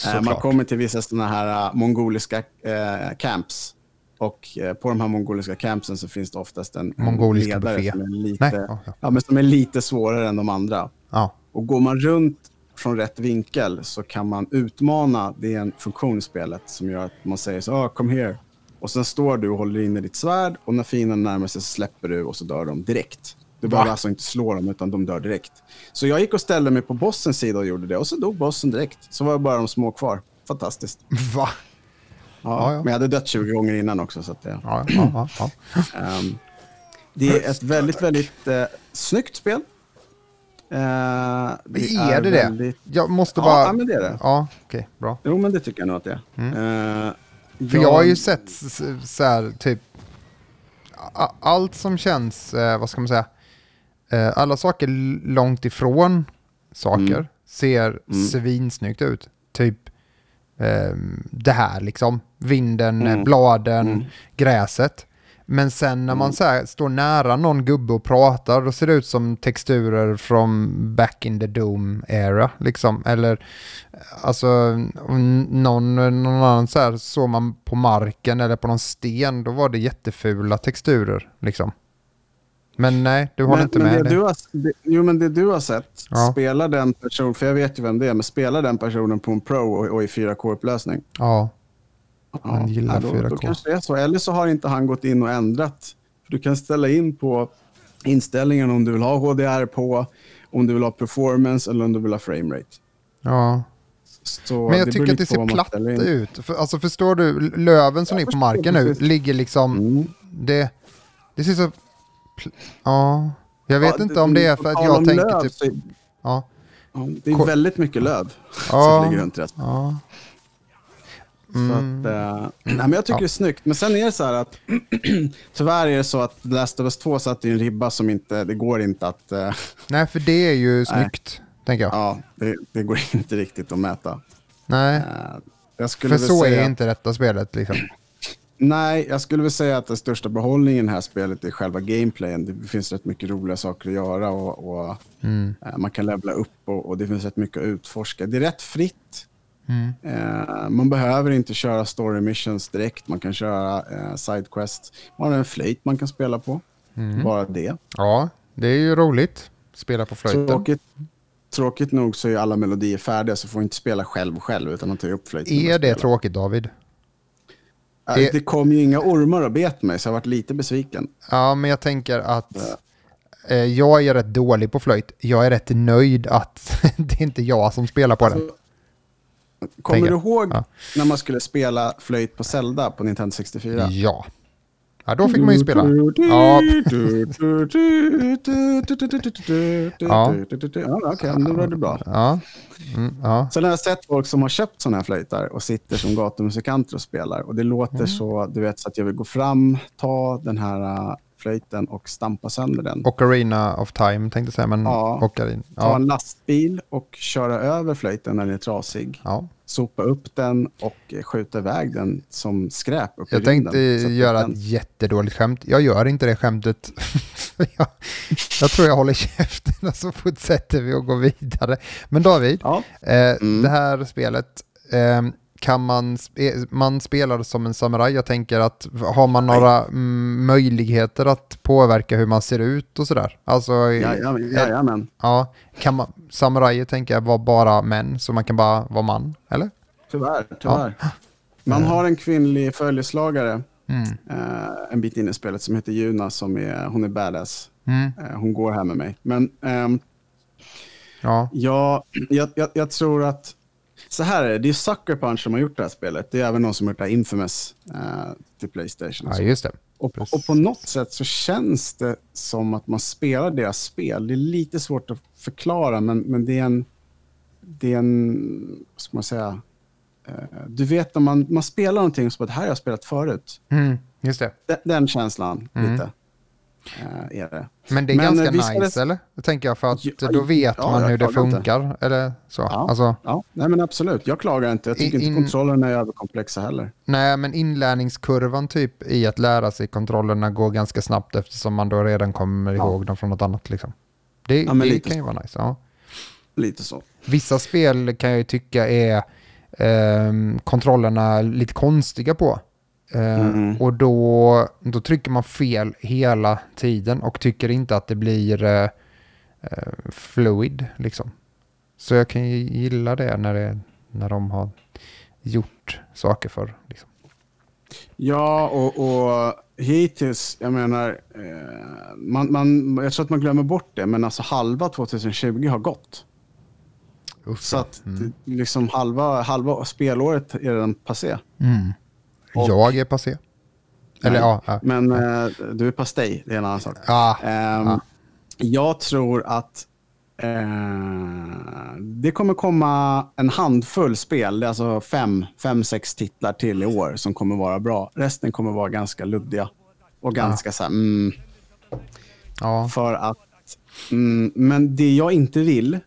Eh, man kommer till vissa sådana här uh, mongoliska eh, camps. Och eh, på de här mongoliska campsen så finns det oftast en, Mongoliska ledare buffé. som är, lite, Nej, ja, ja. men som är lite svårare än de andra. Ja. Och går man runt från rätt vinkel så kan man utmana. Det är en funktion i spelet som gör att man säger så, ah, kom här. Och sen står du och håller inne ditt svärd och när fienden närmar sig så släpper du och så dör de direkt. Du Va? behöver alltså inte slå dem utan de dör direkt. Så jag gick och ställde mig på bossens sida och gjorde det och så dog bossen direkt. Så var det bara de små kvar. Fantastiskt. Va? Ja, Ja. Men jag hade dött 20 gånger innan också. Så att det, Ja, ja, ehm, det är ett väldigt, väldigt eh, snyggt spel. Eh, Det är det det? väldigt- Jag måste bara... ja, men det är det. Ja, okej, bra. Jo, men det tycker jag nog att det är. Eh, För jag har ju sett så här, typ, allt som känns, eh, vad ska man säga, eh, alla saker långt ifrån saker Mm. ser svinsnyggt ut. Typ ehm, det här liksom, vinden, Mm. bladen, Mm. gräset. Men sen när man så här, står nära någon gubbe och pratar, då ser det ut som texturer från back in the Doom era. Liksom. Eller alltså någon, någon annan så här såg man på marken eller på någon sten, då var det jättefula texturer. Liksom. Men nej, du håller men, inte men med det det. du har, det, Jo, men det du har sett, Ja. spelar den personen, för jag vet ju vem det är, men spelar den personen på en Pro och, och i 4K-upplösning? Ja, Han gillar då, 4K. Då kanske det är så. Eller så har inte han gått in och ändrat. För du kan ställa in på inställningen om du vill ha HDR på, om du vill ha performance eller om du vill ha framerate. ja. Så Men jag tycker att det ser platt ut. För, alltså förstår du, löven som Jag ligger på marken nu ligger liksom, Mm. det, det ser så, ja, jag vet Ja, inte om det är för att jag tänker löv typ, så- ja, Ja, det är väldigt mycket löv som flyger runt rätt. ja, Så Mm. att, eh, nej, men jag tycker det är snyggt. Men sen är det så här att (clears throat) tyvärr är det så att Last of Us 2 satte i en ribba som inte, det går inte att, eh, (laughs) nej för det är ju snyggt, tänker jag. ja, det, det går (laughs) inte riktigt att mäta. Nej, Eh, jag skulle för så säga, är inte detta spelet liksom. Nej, jag skulle väl säga att den största behållningen i det här spelet är själva gameplayen. Det finns rätt mycket roliga saker att göra och, och Mm. eh, man kan levla upp och, och det finns rätt mycket att utforska. Det är rätt fritt. Mm. Eh, man behöver inte köra story missions direkt. Man kan köra eh, sidequests. Man har en flöjt man kan spela på. Mm. Bara det. Ja, det är ju roligt. Spela på flöjten. Tråkigt, tråkigt nog så är alla melodier färdiga så får inte spela själv själv utan man tar upp flöjten. Är det tråkigt David? Det- Det kom ju inga ormar och bet mig så jag varit lite besviken. Ja, men jag tänker att eh, jag är rätt dålig på flöjt. Jag är rätt nöjd att (laughs) det är inte jag som spelar på den. Kommer Tänker du ihåg Ja. när man skulle spela flöjt på Zelda på Nintendo 64? Ja. Ja, då fick man ju spela. Ja, Ja. Ja, okej, nu var det bra. ja. Mm, ja. Sen har jag sett folk som har köpt sådana här flöjtar och sitter som gatumusikanter och spelar. Och det låter så, du vet, så att jag vill gå fram, ta den här äh, flöjten och stampa sönder den. Ocarina of Time tänkte jag säga, men Ja. Ocarina. Ta Ja. en lastbil och köra över flöjten när den är trasig. ja. Sopa upp den och skjuta iväg den som skräp upp i Jag tänkte rymden. Så att göra den- ett jättedåligt skämt. Jag gör inte det skämtet. (laughs) jag, jag tror jag håller käften och så fortsätter vi och går vidare. Men David, Ja, Eh, Mm. Det här spelet, eh, kan man, spe, man spelar som en samuraj. Jag tänker att har man några mm, möjligheter att påverka hur man ser ut och sådär? Alltså, ja, ja, jajamän. ja, kan man, samurajer tänker jag var bara män, så man kan bara vara man, eller? Tyvärr, tyvärr. Man har en kvinnlig följeslagare Mm. eh, en bit in i spelet som heter Juna. Som är, hon är badass. Mm. Eh, hon går här med mig. Men ehm, Ja, jag, jag, jag tror att... Så här är det, det är Sucker Punch som har gjort det här spelet. Det är även någon som har gjort det här Infamous eh, till Playstation. ja just det. Och, och på något sätt så känns det som att man spelar deras spel. Det är lite svårt att förklara, men, men det är en... Det är en... Vad ska man säga? Eh, du vet när man, man spelar någonting som att det här har jag spelat förut. Mm, just det. Den, den känslan Mm. lite. Eh, är det. Men det är Men, ganska eh, nice eller? Det tänker jag för att Ja, då vet ja, man hur det inte. funkar. Eller så. Ja. Alltså, Ja, nej men absolut. Jag klagar inte. Jag tycker In- inte kontrollerna är överkomplexa heller. nej, men inlärningskurvan typ i att lära sig kontrollerna går ganska snabbt eftersom man då redan kommer ihåg dem från något annat. Liksom. Det, det lite kan ju så. vara nice. Lite så. Vissa spel kan jag ju tycka är ehm, kontrollerna lite konstiga på. Mm. Och då, då trycker man fel hela tiden och tycker inte att det blir eh, eh, fluid. Liksom. Så jag kan ju gilla det när, det när de har gjort saker för. Liksom. Ja, och, och hittills, jag menar, eh, man, man, jag tror att man glömmer bort det, men alltså halva 2020 har gått. Usch, Så att mm. liksom halva, halva spelåret är redan passé. Mm. Och- Jag är passé. Eller ja. ja. Men eh, du är pastej, det är en annan sak. Ah. Jag tror att eh, det kommer komma en handfull spel, det är alltså fem, fem, sex titlar till i år som kommer vara bra. Resten kommer vara ganska luddiga och ganska så här, mm, ja. för att... Mm, men det jag inte vill,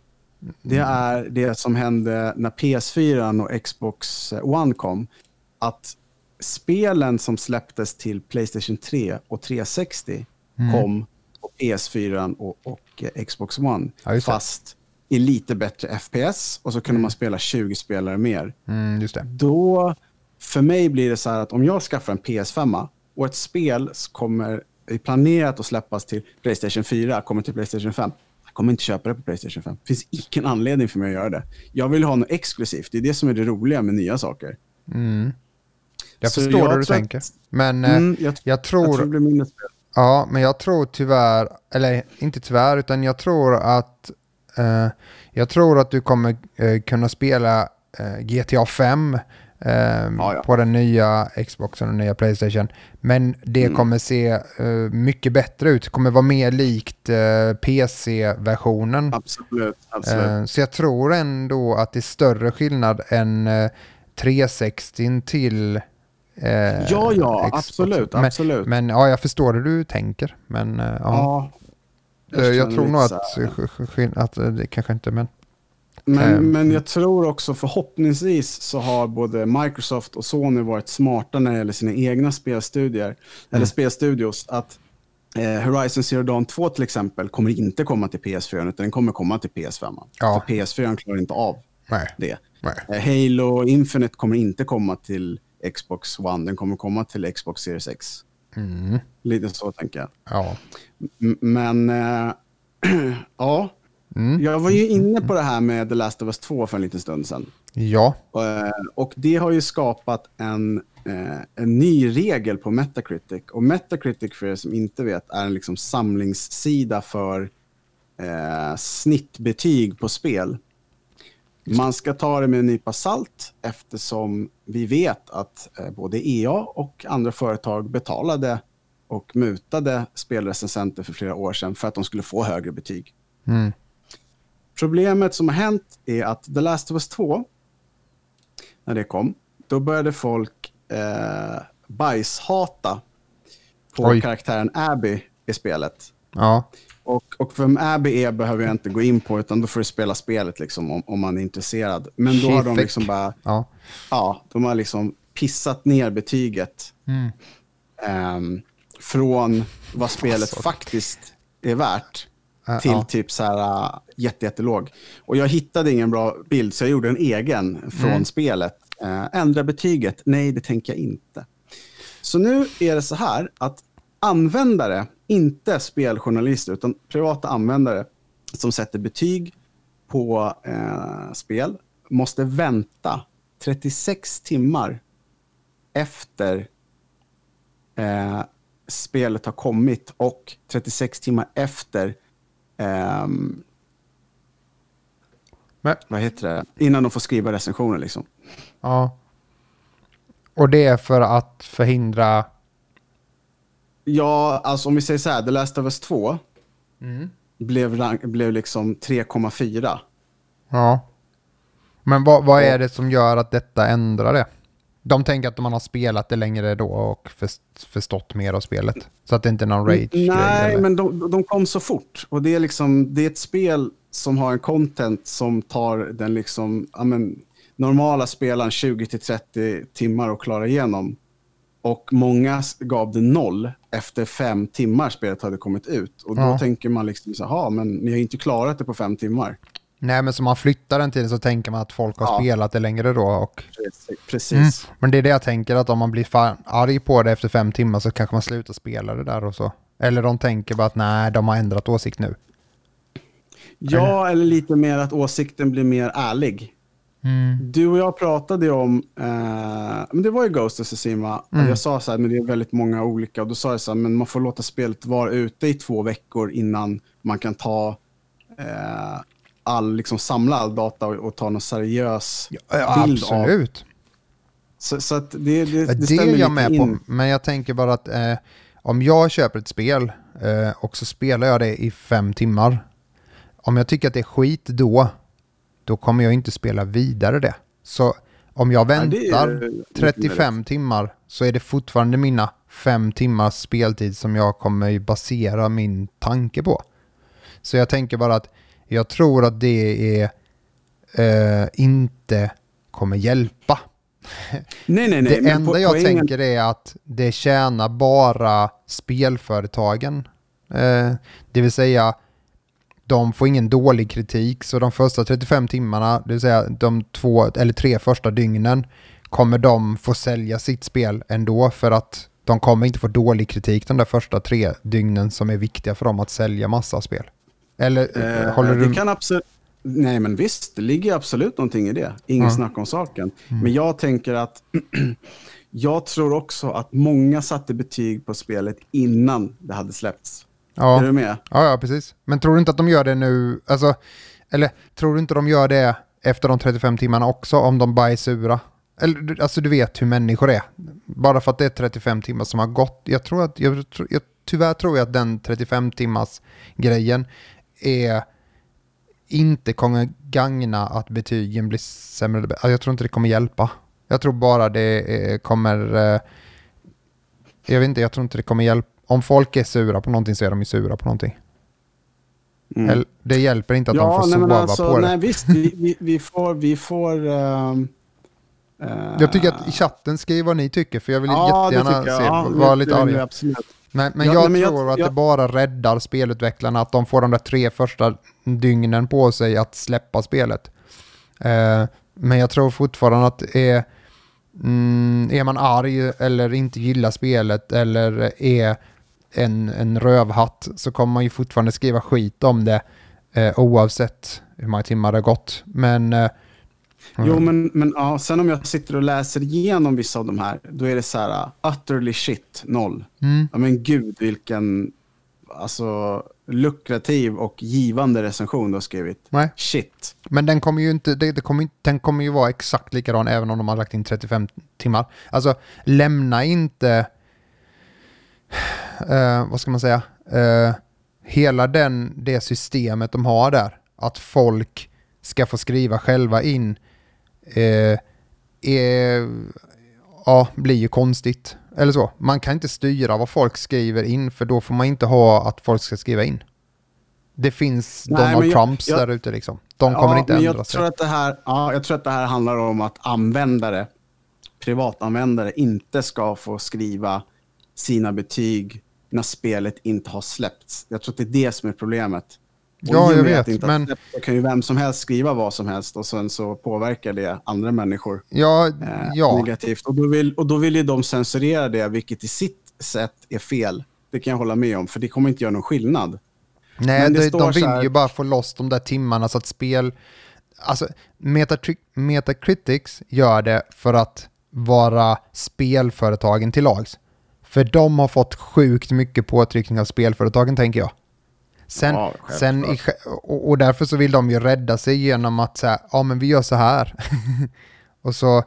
det är det som hände när PS4 och Xbox One kom. Att spelen som släpptes till Playstation 3 och 360 kom på PS4 och, och eh, Xbox One. Ja, fast i lite bättre FPS och så kunde man spela 20 spelare mer Mm, just det. då, för mig blir det så här att om jag skaffar en PS5 och ett spel kommer, är planerat att släppas till Playstation 4, kommer till Playstation 5. Jag kommer inte köpa det på Playstation 5. Det finns ingen anledning för mig att göra det. Jag vill ha något exklusivt. Det är det som är det roliga med nya saker. Mm. Jag Så förstår jag hur du tror att- tänker. Men eh, Mm, jag, jag jag tror... tror det blir mindre spel. Ja, men jag tror tyvärr, eller inte tyvärr, utan jag tror att eh, jag tror att du kommer eh, kunna spela eh, GTA 5 eh, ja. på den nya Xboxen och nya Playstation. Men det Mm. kommer se eh, mycket bättre ut. Det kommer vara mer likt eh, PC-versionen. Absolut. absolut. Så jag tror ändå att det är större skillnad än eh, 360 till eh, ja, ja, absolut. Men, absolut. men ja, jag förstår hur du tänker. Men eh, ja. ja, Eh, jag känner tror nog att, att eh, det kanske inte, men Men, Ehm. men jag tror också förhoppningsvis så har både Microsoft och Sony varit smarta när det gäller sina egna spelstudier, Mm. eller spelstudios. Att eh, Horizon Zero Dawn 2 till exempel kommer inte komma till PS4 utan den kommer komma till PS5. Ja. För PS4 klarar inte av nej. det. nej. Eh, Halo Infinite kommer inte komma till Xbox One, den kommer komma till Xbox Series X. Mm, Lite så tänker jag. ja. Men eh, (clears throat) ja, Mm, jag var ju inne på det här med The Last of Us 2 för en liten stund sedan. ja. Eh, Och det har ju skapat en, eh, en ny regel på Metacritic. Och Metacritic, för er som inte vet, är en liksom samlingssida för eh, snittbetyg på spel. Man ska ta det med en nypa salt eftersom vi vet att eh, både EA och andra företag betalade och mutade spelrecensenter för flera år sedan för att de skulle få högre betyg. Mm, Problemet som har hänt är att The Last of Us 2, när det kom, då började folk eh, bajshata på Oj. karaktären Abby i spelet. ja. Och, och vem Abby är behöver jag inte gå in på, utan då får du spela spelet liksom, om, om man är intresserad. Men då har de liksom bara, ja. ja, de har liksom pissat ner betyget Mm. ehm, från vad spelet Alltså. faktiskt är värt till ja. typ så här uh, jätte, jättelåg. Och jag hittade ingen bra bild så jag gjorde en egen från Mm. spelet. Eh, ändra betyget? Nej, det tänker jag inte. Så nu är det så här att användare, inte speljournalister utan privata användare som sätter betyg på eh, spel måste vänta 36 timmar efter eh, spelet har kommit och 36 timmar efter ehm, Men, vad heter det? Innan de får skriva recensioner liksom. ja. Och det är för att förhindra... Ja, alltså om vi säger så här, The Last of Us 2 Mm. blev, blev liksom 3,4. Ja. Men vad, vad är det som gör att detta ändrar det? De tänker att man har spelat det längre då och först- förstått mer av spelet. Så att det inte är någon rage Nej, men de, de kom så fort. Och det är, liksom, det är ett spel som har en content som tar den liksom, ja, men, normala spelaren 20-30 timmar att klara igenom. Och många gav det noll efter fem timmar spelet hade kommit ut. Och då Ja. tänker man liksom så här, men ni har inte klarat det på fem timmar. Nej, men som man flyttar den tiden så tänker man att folk har Ja. spelat det längre då. Och, Precis. mm. Men det är det jag tänker, att om man blir fan arg på det efter fem timmar så kanske man slutar spela det där och så. Eller de tänker bara att nej, de har ändrat åsikt nu. Ja, eller lite mer att åsikten blir mer ärlig. Du och jag pratade om, eh, men det var ju Ghost of Tsushima. Mm. Jag sa så här, men det är väldigt många olika. Och då sa jag så här, men man får låta spelet vara ute i två veckor innan man kan ta eh, all, liksom samla all data och, och ta någon seriös bild av. Absolut. Så, så att det, det, det, Det, det stämmer är jag med in. på, men jag tänker bara att eh, om jag köper ett spel eh, och så spelar jag det i fem timmar. Om jag tycker att det är skit då, då kommer jag inte spela vidare det. Så om jag Ja, det är väntar ju 35 timmar så är det fortfarande mina fem timmars speltid som jag kommer basera min tanke på. Så jag tänker bara att jag tror att det är eh, inte kommer hjälpa. Nej, nej, nej. (laughs) Det enda po- jag poängen- tänker är att det tjänar bara spelföretagen. Eh, det vill säga, de får ingen dålig kritik, så de första 35 timmarna, det vill säga de två eller tre första dygnen, kommer de få sälja sitt spel ändå för att de kommer inte få dålig kritik de där första tre dygnen som är viktiga för dem att sälja massa spel. Eller Eh, håller du... Kan absolut... Nej, men visst, det ligger absolut någonting i det. Ingen Ja. snack om saken. Mm. Men jag tänker att (clears throat) jag tror också att många satte betyg på spelet innan det hade släppts. Ja. Är du med? Ja, ja, precis. Men tror du inte att de gör det nu, alltså, eller tror du inte de gör det efter de 35 timmarna också om de bara är sura? Eller, alltså du vet hur människor är. Bara för att det är 35 timmar som har gått. Jag tror att, jag, jag, tyvärr tror jag att den 35 timmars grejen är inte kommer gagna att betygen blir sämre. alltså, Jag tror inte det kommer hjälpa. Jag tror bara det kommer... eh, Jag vet inte, jag tror inte det kommer hjälpa. Om folk är sura på någonting så är de ju sura på någonting. Mm. Eller, det hjälper inte att de ja, får nej, men sova alltså, på det. nej, visst, vi, vi, vi får... Vi får ehm, eh, Jag tycker att i chatten skriv vad ni tycker, för jag vill ja, jättegärna jag. se, Ja, vara lite jag. Absolut. Men, men Ja, jag men jag- tror att jag- det bara räddar spelutvecklarna att de får de där tre första dygnen på sig att släppa spelet. Eh, men jag tror fortfarande att det är, mm, är man arg eller inte gillar spelet eller är en, en rövhatt så kommer man ju fortfarande skriva skit om det eh, oavsett hur många timmar det har gått. Men eh, Jo, men, men ja, sen om jag sitter och läser igenom vissa av de här, då är det så här, uh, utterly shit, noll. mm, Ja, men gud, vilken alltså, lukrativ och givande recension du har skrivit. nej. Shit. Men den kommer ju inte, det, det kommer, den kommer ju vara exakt likadan även om de har lagt in 35 timmar. Alltså lämna inte, eh, vad ska man säga, eh, hela den, det systemet de har där, att folk ska få skriva själva in, eh, är, ja, blir ju konstigt. Eller så, man kan inte styra vad folk skriver in för då får man inte ha att folk ska skriva in. Det finns Nej, Donald jag- Trumps jag- där ute liksom. De kommer ja, inte men ändra jag sig. tror, att det här, ja, jag tror att det här handlar om att användare, privatanvändare, inte ska få skriva sina betyg när spelet inte har släppts. Jag tror att det är det som är problemet. Och Ja, jag vet, det inte men- släppts så kan ju vem som helst skriva vad som helst och sen så påverkar det andra människor Ja, eh, ja. negativt. Och då, vill, och då vill ju de censurera det, vilket i sitt sätt är fel. Det kan jag hålla med om, för det kommer inte göra någon skillnad. Nej, Men det de, står de vill här- ju bara få loss de där timmarna så att spel... Alltså, Metatri- Metacritics gör det för att vara spelföretagen till lags. För de har fått sjukt mycket påtryckning av spelföretagen, tänker jag. Sen, Ja, sen i, och, och därför så vill de ju rädda sig genom att säga, ja men vi gör så här. (laughs) och så,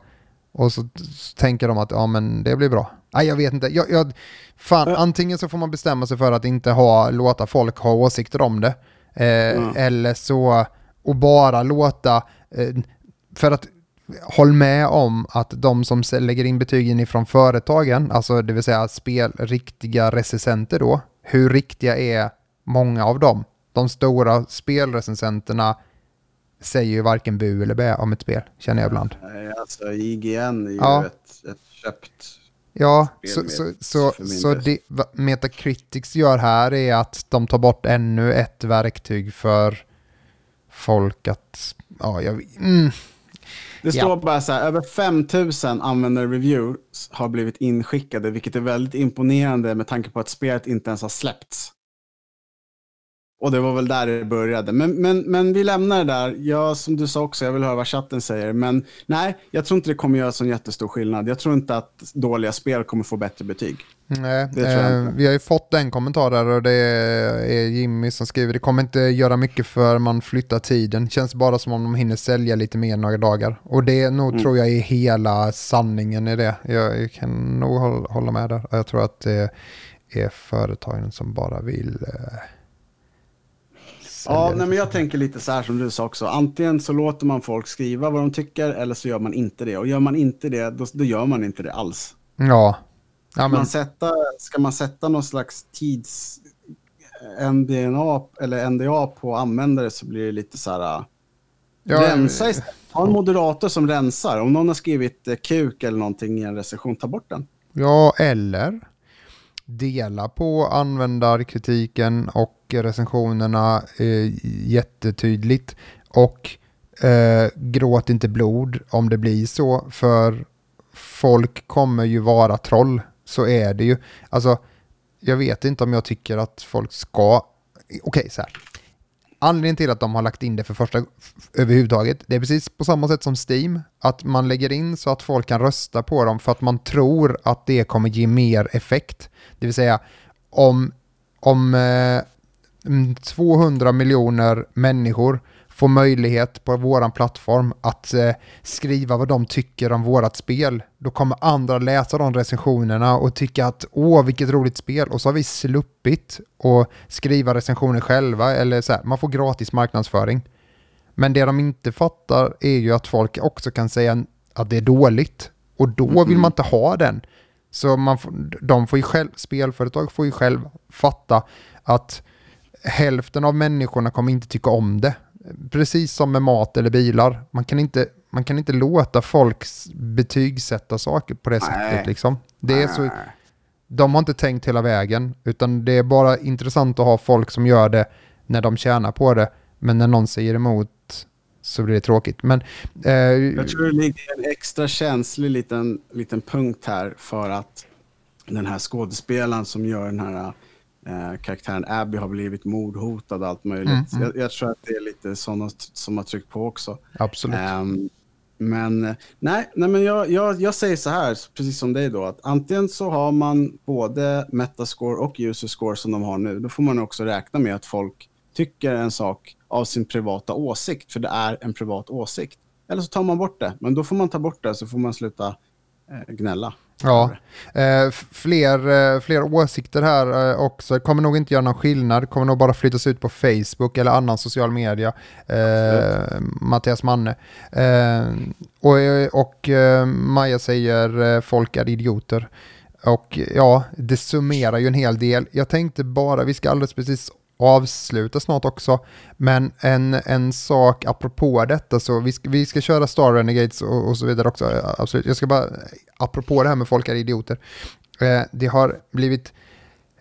och så, så tänker de att, ja men det blir bra. Nej, jag vet inte. Jag, jag, fan, antingen så får man bestämma sig för att inte ha, låta folk ha åsikter om det. Eh, Mm. Eller så, och bara låta, eh, för att håll med om att de som lägger in betygen ifrån företagen, alltså det vill säga spel, riktiga recensenter då, hur riktiga är många av dem? De stora spelrecensenterna säger ju varken bu eller bä om ett spel, känner jag ibland. Nej, Alltså IGN är ju Ja. ett, ett köpt... Ja, så, så, så, så det Metacritics gör här är att de tar bort ännu ett verktyg för folk att, ja, jag, mm, Det Ja. står bara så här, över 5000 användar-reviews har blivit inskickade, vilket är väldigt imponerande med tanke på att spelet inte ens har släppts. Och det var väl där det började. Men, men, men vi lämnar det där. Ja, som du sa också, jag vill höra vad chatten säger. Men nej, jag tror inte det kommer göra sån jättestor skillnad. Jag tror inte att dåliga spel kommer få bättre betyg. Nej, eh, vi har ju fått en kommentar där och det är Jimmy som skriver det kommer inte göra mycket för man flyttar tiden. Känns bara som om de hinner sälja lite mer några dagar. Och det nog Mm. tror jag är hela sanningen i det. Jag, jag kan nog hålla, hålla med där. Jag tror att det är företagen som bara vill eh, Ja, nej, men jag tänker lite så här som du sa också. Antingen så låter man folk skriva vad de tycker eller så gör man inte det. Och gör man inte det, då, då gör man inte det alls. Ja. Ska man sätta, ska man sätta någon slags tids NDNA eller NDA på användare så blir det lite så här... ja, rensa istället. Ha en moderator som rensar. Om någon har skrivit eh, kuk eller någonting i en recension, ta bort den. Ja, eller dela på användarkritiken och recensionerna eh, jättetydligt. Och eh, gråt inte blod om det blir så, för folk kommer ju vara troll. Så är det ju. Alltså, jag vet inte om jag tycker att folk ska... Okej, så här. Anledningen till att de har lagt in det för första överhuvudtaget, det är precis på samma sätt som Steam, att man lägger in så att folk kan rösta på dem för att man tror att det kommer ge mer effekt. Det vill säga, om, om eh, mm, 200 miljoner människor får möjlighet på våran plattform att eh, skriva vad de tycker om vårat spel, då kommer andra läsa de recensionerna och tycka att åh, vilket roligt spel. Och så har vi sluppit att skriva recensioner själva, eller så här, man får gratis marknadsföring. Men det de inte fattar är ju att folk också kan säga att det är dåligt. Och då vill man inte ha den. Så man får, de får ju själv, spelföretag får ju själv fatta att hälften av människorna kommer inte tycka om det. Precis som med mat eller bilar. Man kan inte, man kan inte låta folk betygsätta saker på det Nej. sättet. Liksom. Det är så, de har inte tänkt hela vägen, utan det är bara intressant att ha folk som gör det när de tjänar på det. Men när någon säger emot så blir det tråkigt. Men, eh, Jag tror det ligger en extra känslig liten, liten punkt här för att den här skådespelaren som gör den här eh, karaktären Abby har blivit mordhotad och allt möjligt. Mm, mm. Jag, jag tror att det är lite sådana som har tryckt på också. absolut. Ehm, men nej, nej men jag, jag, jag säger så här, precis som dig då, att antingen så har man både metascore och user score som de har nu. Då får man också räkna med att folk tycker en sak av sin privata åsikt, för det är en privat åsikt. Eller så tar man bort det, men då får man ta bort det så får man sluta gnälla. Ja, eh, fler, eh, fler åsikter här eh, också. Kommer nog inte göra någon skillnad. Kommer nog bara flyttas ut på Facebook eller annan social media. Eh, Mattias Manne. Eh, och och eh, Maja säger eh, folk är idioter. Och ja, det summerar ju en hel del. Jag tänkte bara, vi ska alldeles precis avsluta snart också. Men en, en sak apropå detta, så vi ska, vi ska köra Star Renegades och, och så vidare också. Absolut. Jag ska bara, apropå det här med folk är idioter. Eh, det har blivit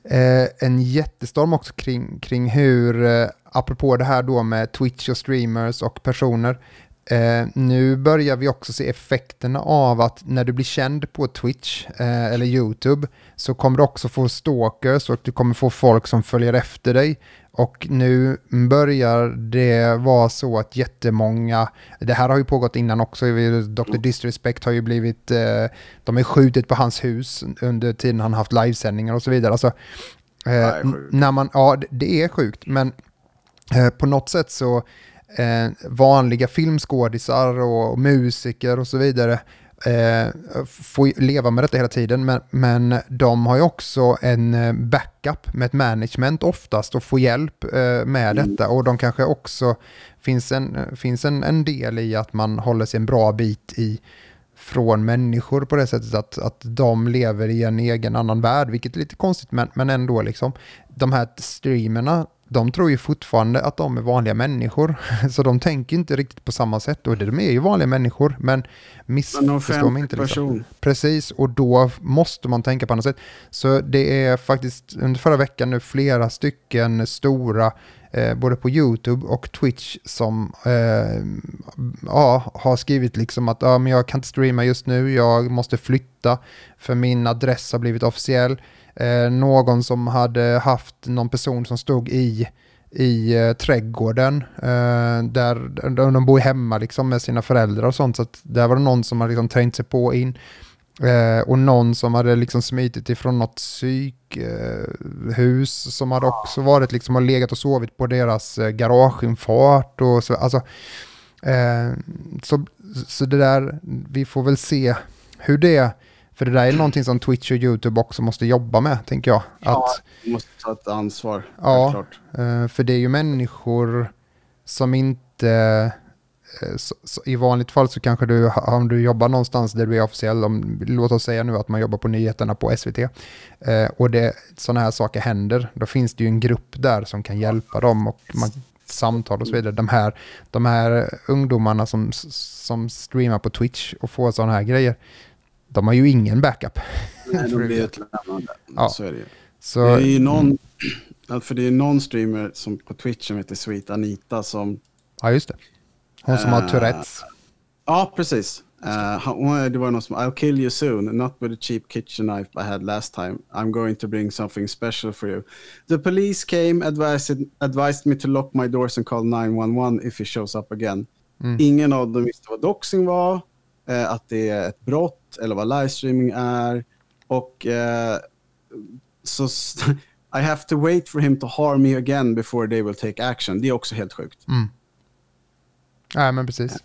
eh, en jättestorm också kring, kring hur, eh, apropå det här då med Twitch och streamers och personer, Eh, nu börjar vi också se effekterna av att när du blir känd på Twitch eh, eller YouTube så kommer du också få stalkers och du kommer få folk som följer efter dig. Och nu börjar det vara så att jättemånga, det här har ju pågått innan också, Dr. Disrespect har ju blivit, eh, de har skjutit på hans hus under tiden han haft livesändningar och så vidare. Alltså, eh, när man, ja, det- det är sjukt, men eh, på något sätt så eh, vanliga filmskådisar och musiker och så vidare eh, får leva med detta hela tiden. Men, men de har ju också en eh, backup med ett management oftast och får hjälp eh, med detta. Och de kanske också finns, en, finns en, en del i att man håller sig en bra bit i från människor på det sättet att, att de lever i en egen annan värld, vilket är lite konstigt men, men ändå liksom. De här streamerna, de tror ju fortfarande att de är vanliga människor. (laughs) Så de tänker inte riktigt på samma sätt. Och de är ju vanliga människor, men Men missförstå mig inte. Liksom. Precis, och då måste man tänka på annat sätt. Så det är faktiskt under förra veckan nu flera stycken stora, eh, både på YouTube och Twitch, som eh, ja, har skrivit liksom att ja, men jag kan inte streama just nu, jag måste flytta för min adress har blivit officiell. Eh, någon som hade haft någon person som stod i i eh, trädgården eh, där, där de bor hemma liksom med sina föräldrar och sånt. Så att där var det någon som hade liksom trängt sig på in. Eh, och någon som hade liksom smitit ifrån något psykhus eh, som hade också varit liksom och legat och sovit på deras eh, garageinfart och så. Alltså, eh, så, så det där, vi får väl se hur det för det där är någonting som Twitch och YouTube också måste jobba med, tänker jag. Att, Ja, du måste ta ett ansvar. Ja. självklart. Eh, För det är ju människor som inte... eh, så, så, I vanligt fall så kanske du, om du jobbar någonstans där du är officiell, om, låt oss säga nu att man jobbar på nyheterna på SVT, eh, och sådana här saker händer, då finns det ju en grupp där som kan hjälpa dem och man, samtal och så vidare. De här, de här ungdomarna som, som streamar på Twitch och får sådana här grejer, de har ju ingen backup. Nej, de (laughs) blir utlämnade. Ja. Så är det ju. Så, Det är ju någon, för det är någon streamer som på Twitch som heter Sweet Anita som... ja, just det. Hon som har Eh, Tourettes. Ja, precis. Uh, det var någon som, I'll kill you soon, not with a cheap kitchen knife I had last time. I'm going to bring something special for you. The police came, advised, advised me to lock my doors and call 911 if he shows up again. Mm. Ingen av dem visste vad doxing var, eh, att det är ett brott eller vad livestreaming är. Och eh, så (laughs) I have to wait for him to harm me again before they will take action. Det är också helt sjukt. Mm. Nej, men precis.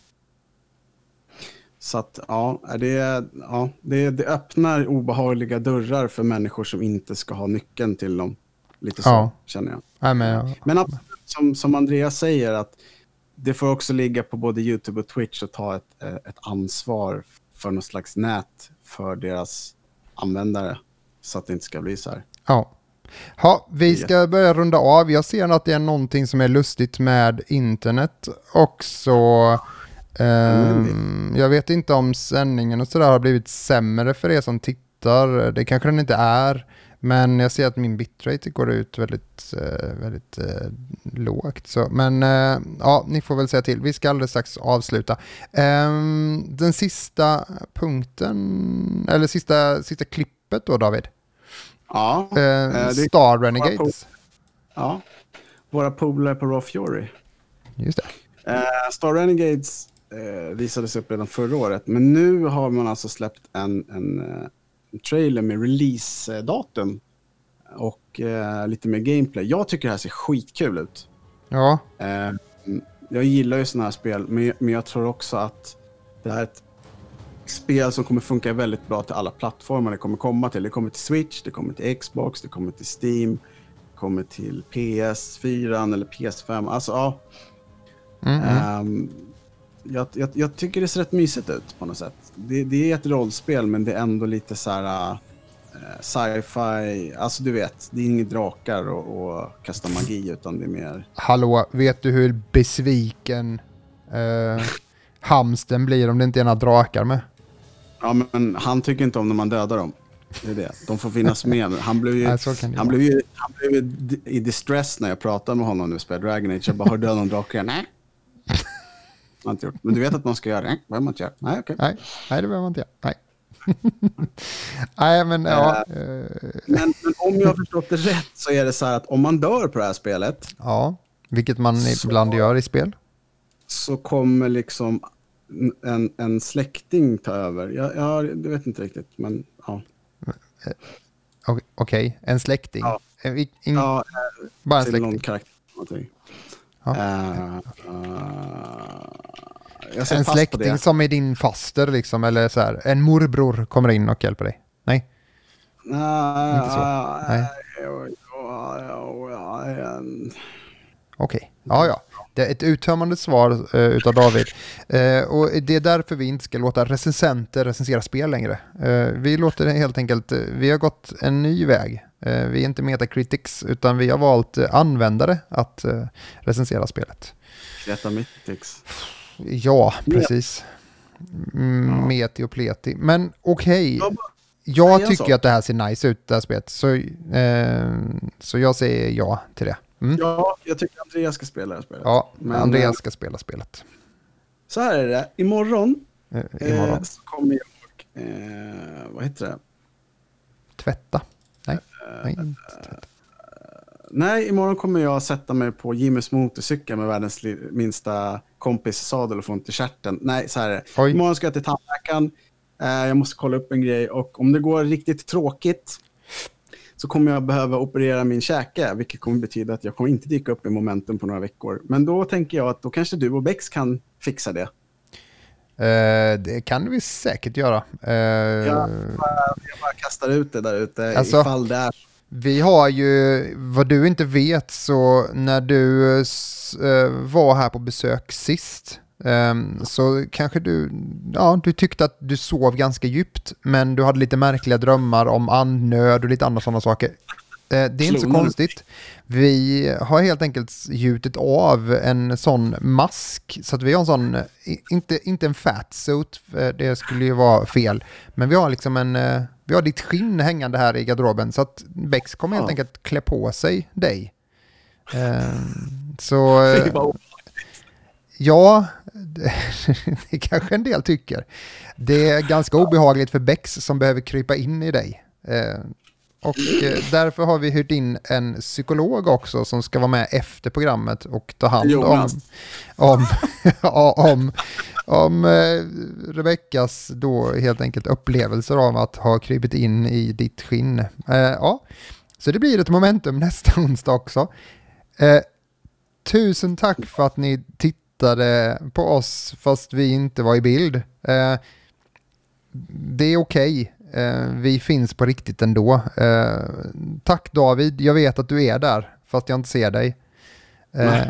Så att ja, det, ja det, det öppnar obehagliga dörrar för människor som inte ska ha nyckeln till dem. Lite så Ja. känner jag. Nej, men, ja. Men absolut, som, som Andreas säger, att det får också ligga på både YouTube och Twitch att ta ett, eh, ett ansvar för något slags nät för deras användare. Så att det inte ska bli så här. Ja. Ha, vi ska börja runda av. Jag ser att det är någonting som är lustigt med internet också. Ehm, jag vet inte om sändningen och sådär har blivit sämre för er som tittar. Det kanske den inte är. Men jag ser att min bitrate går ut väldigt, eh, väldigt eh, lågt. Så. Men eh, ja, ni får väl säga till. Vi ska alldeles strax avsluta. Ehm, den sista punkten, eller sista, sista klippet då David. Ja, Star Renegades. ja. våra polare på Raw Fury. Just det. Star Renegades visades upp redan förra året, men nu har man alltså släppt en, en trailer med release-datum och eh, lite mer gameplay. Jag tycker det här ser skitkul ut. Ja, Eh, jag gillar ju sådana här spel, men, men jag tror också att det här är ett spel som kommer funka väldigt bra till alla plattformar det kommer komma till. Det kommer till Switch, det kommer till Xbox, det kommer till Steam, det kommer till PS4 eller PS5. Alltså, ja. mm, mm. Ehm, jag, jag, jag tycker det ser rätt mysigt ut på något sätt. Det, det är ett rollspel, men det är ändå lite så här eh, sci-fi. Alltså du vet, det är inga drakar och, och kasta magi, utan det är mer... hallå, vet du hur besviken eh, hamsten blir om det inte är några drakar med? Ja, men han tycker inte om när man dödar dem. Det är det. De får finnas med. Han blev ju, Ja, han blev ju, han blev i distress när jag pratade med honom vi spelade Dragon Age. Jag bara, har du dödat någon drake? Nej. Har inte gjort. Men du vet att man ska göra det? Nej, behöver man inte göra. Nej, okej. Nej, nej det behöver man inte göra. Nej. (laughs) nej, men ja. eh, Men, men om jag har förstått det rätt så är det så här att om man dör på det här spelet ja, vilket man Så- ibland gör i spel. så kommer liksom en, en släkting ta över. Jag, jag, vet inte riktigt, men ja. O- Okej, en släkting. Ja. En, in, ja bara en till någon släkting. karaktär. Någonting. Ja. Eh, eh, jag ser En släkting som är din faster liksom, eller så här, en morbror kommer in och hjälper dig? Nej? Nej, Inte så. Nej. ja, ja, Okej, ja ja. Det är ett uttömmande svar eh, utav David. (laughs) Eh, och det är därför vi inte ska låta recensenter recensera spel längre. Eh, vi låter helt enkelt, eh, vi har gått en ny väg. Eh, vi är inte metacritics utan vi har valt eh, användare att recensera spelet. Greta Mittix. Ja, precis. Mm, Ja. Meti och pleti. Men okej, Jag bara- jag tycker att det här ser nice ut, det här spelet. Så, eh, så jag säger ja till det. Mm. Ja, jag tycker Andreas ska spela det här spelet. Ja, Men, Andreas eh, ska spela spelet. Så här är det, imorgon, Eh, imorgon. Eh, så kommer jag, eh, vad heter det? Tvätta. Nej, Eh, nej inte tvätta. Nej, imorgon kommer jag sätta mig på Jimmys motorcykel med världens minsta kompis sadel och få ont i stjärten. Nej, så här är det. Oj. Imorgon ska jag till tandläkaren. Eh, jag måste kolla upp en grej och om det går riktigt tråkigt så kommer jag behöva operera min käke, vilket kommer betyda att jag kommer inte dyka upp i momentum på några veckor. Men då tänker jag att då kanske du och Bex kan fixa det. Eh, det kan vi säkert göra. Eh, Jag, bara, jag bara kastar ut det där ute Alltså- ifall det är Vi har ju, vad du inte vet, så när du eh, var här på besök sist så kanske du, ja, du tyckte att du sov ganska djupt, men du hade lite märkliga drömmar om andnöd och lite andra sådana saker. Eh, det är inte så konstigt. Vi har helt enkelt gjutit av en sån mask, så att vi har en sån, inte, inte en fat suit, för det skulle ju vara fel, men vi har liksom en, eh, vi har ditt skinn hängande här i garderoben, så att Bex kommer helt Ja. enkelt klä på sig dig. (laughs) Eh, så... eh, Ja, det, (laughs) det kanske en del tycker. Det är ganska obehagligt för Bex som behöver krypa in i dig. Eh, och eh, därför har vi hyrt in en psykolog också som ska vara med efter programmet och ta hand om, om, (laughs) om, om eh, Rebeckas då helt enkelt upplevelser av att ha krypit in i ditt skinn. Ja, så det blir ett momentum nästa (laughs) onsdag också. Tusen tack för att ni tittade på oss fast vi inte var i bild. Eh, det är okej. Eh, vi finns på riktigt ändå. Eh, tack David, jag vet att du är där fast jag inte ser dig. Eh,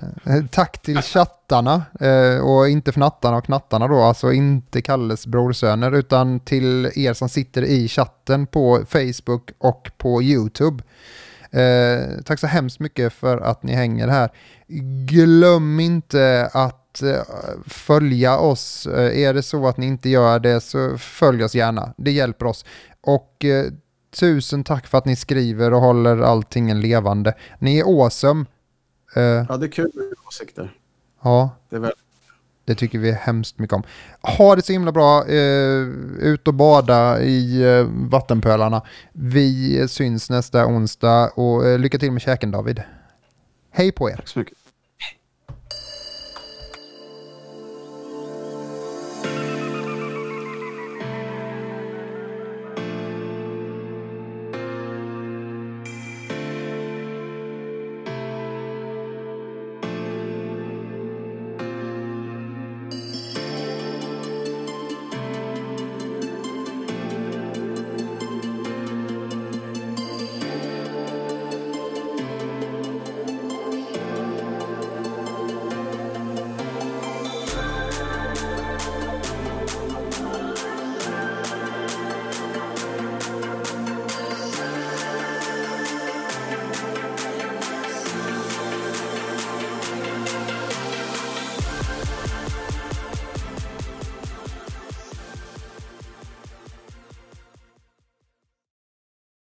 (laughs) tack till chattarna eh, och inte fnattarna och knattarna då, alltså inte Kalles brorsöner utan till er som sitter i chatten på Facebook och på YouTube. Eh, tack så hemskt mycket för att ni hänger här. Glöm inte att eh, följa oss. Eh, är det så att ni inte gör det så följ oss gärna. Det hjälper oss. Och eh, tusen tack för att ni skriver och håller allting levande. Ni är awesome. Ja, det är kul med åsikter. ja, Det är väl... det tycker vi hemskt mycket om. Ha det så himla bra. Eh, ut och bada i eh, vattenpölarna. Vi syns nästa onsdag och eh, lycka till med käken David. Hej på er. Tack så mycket.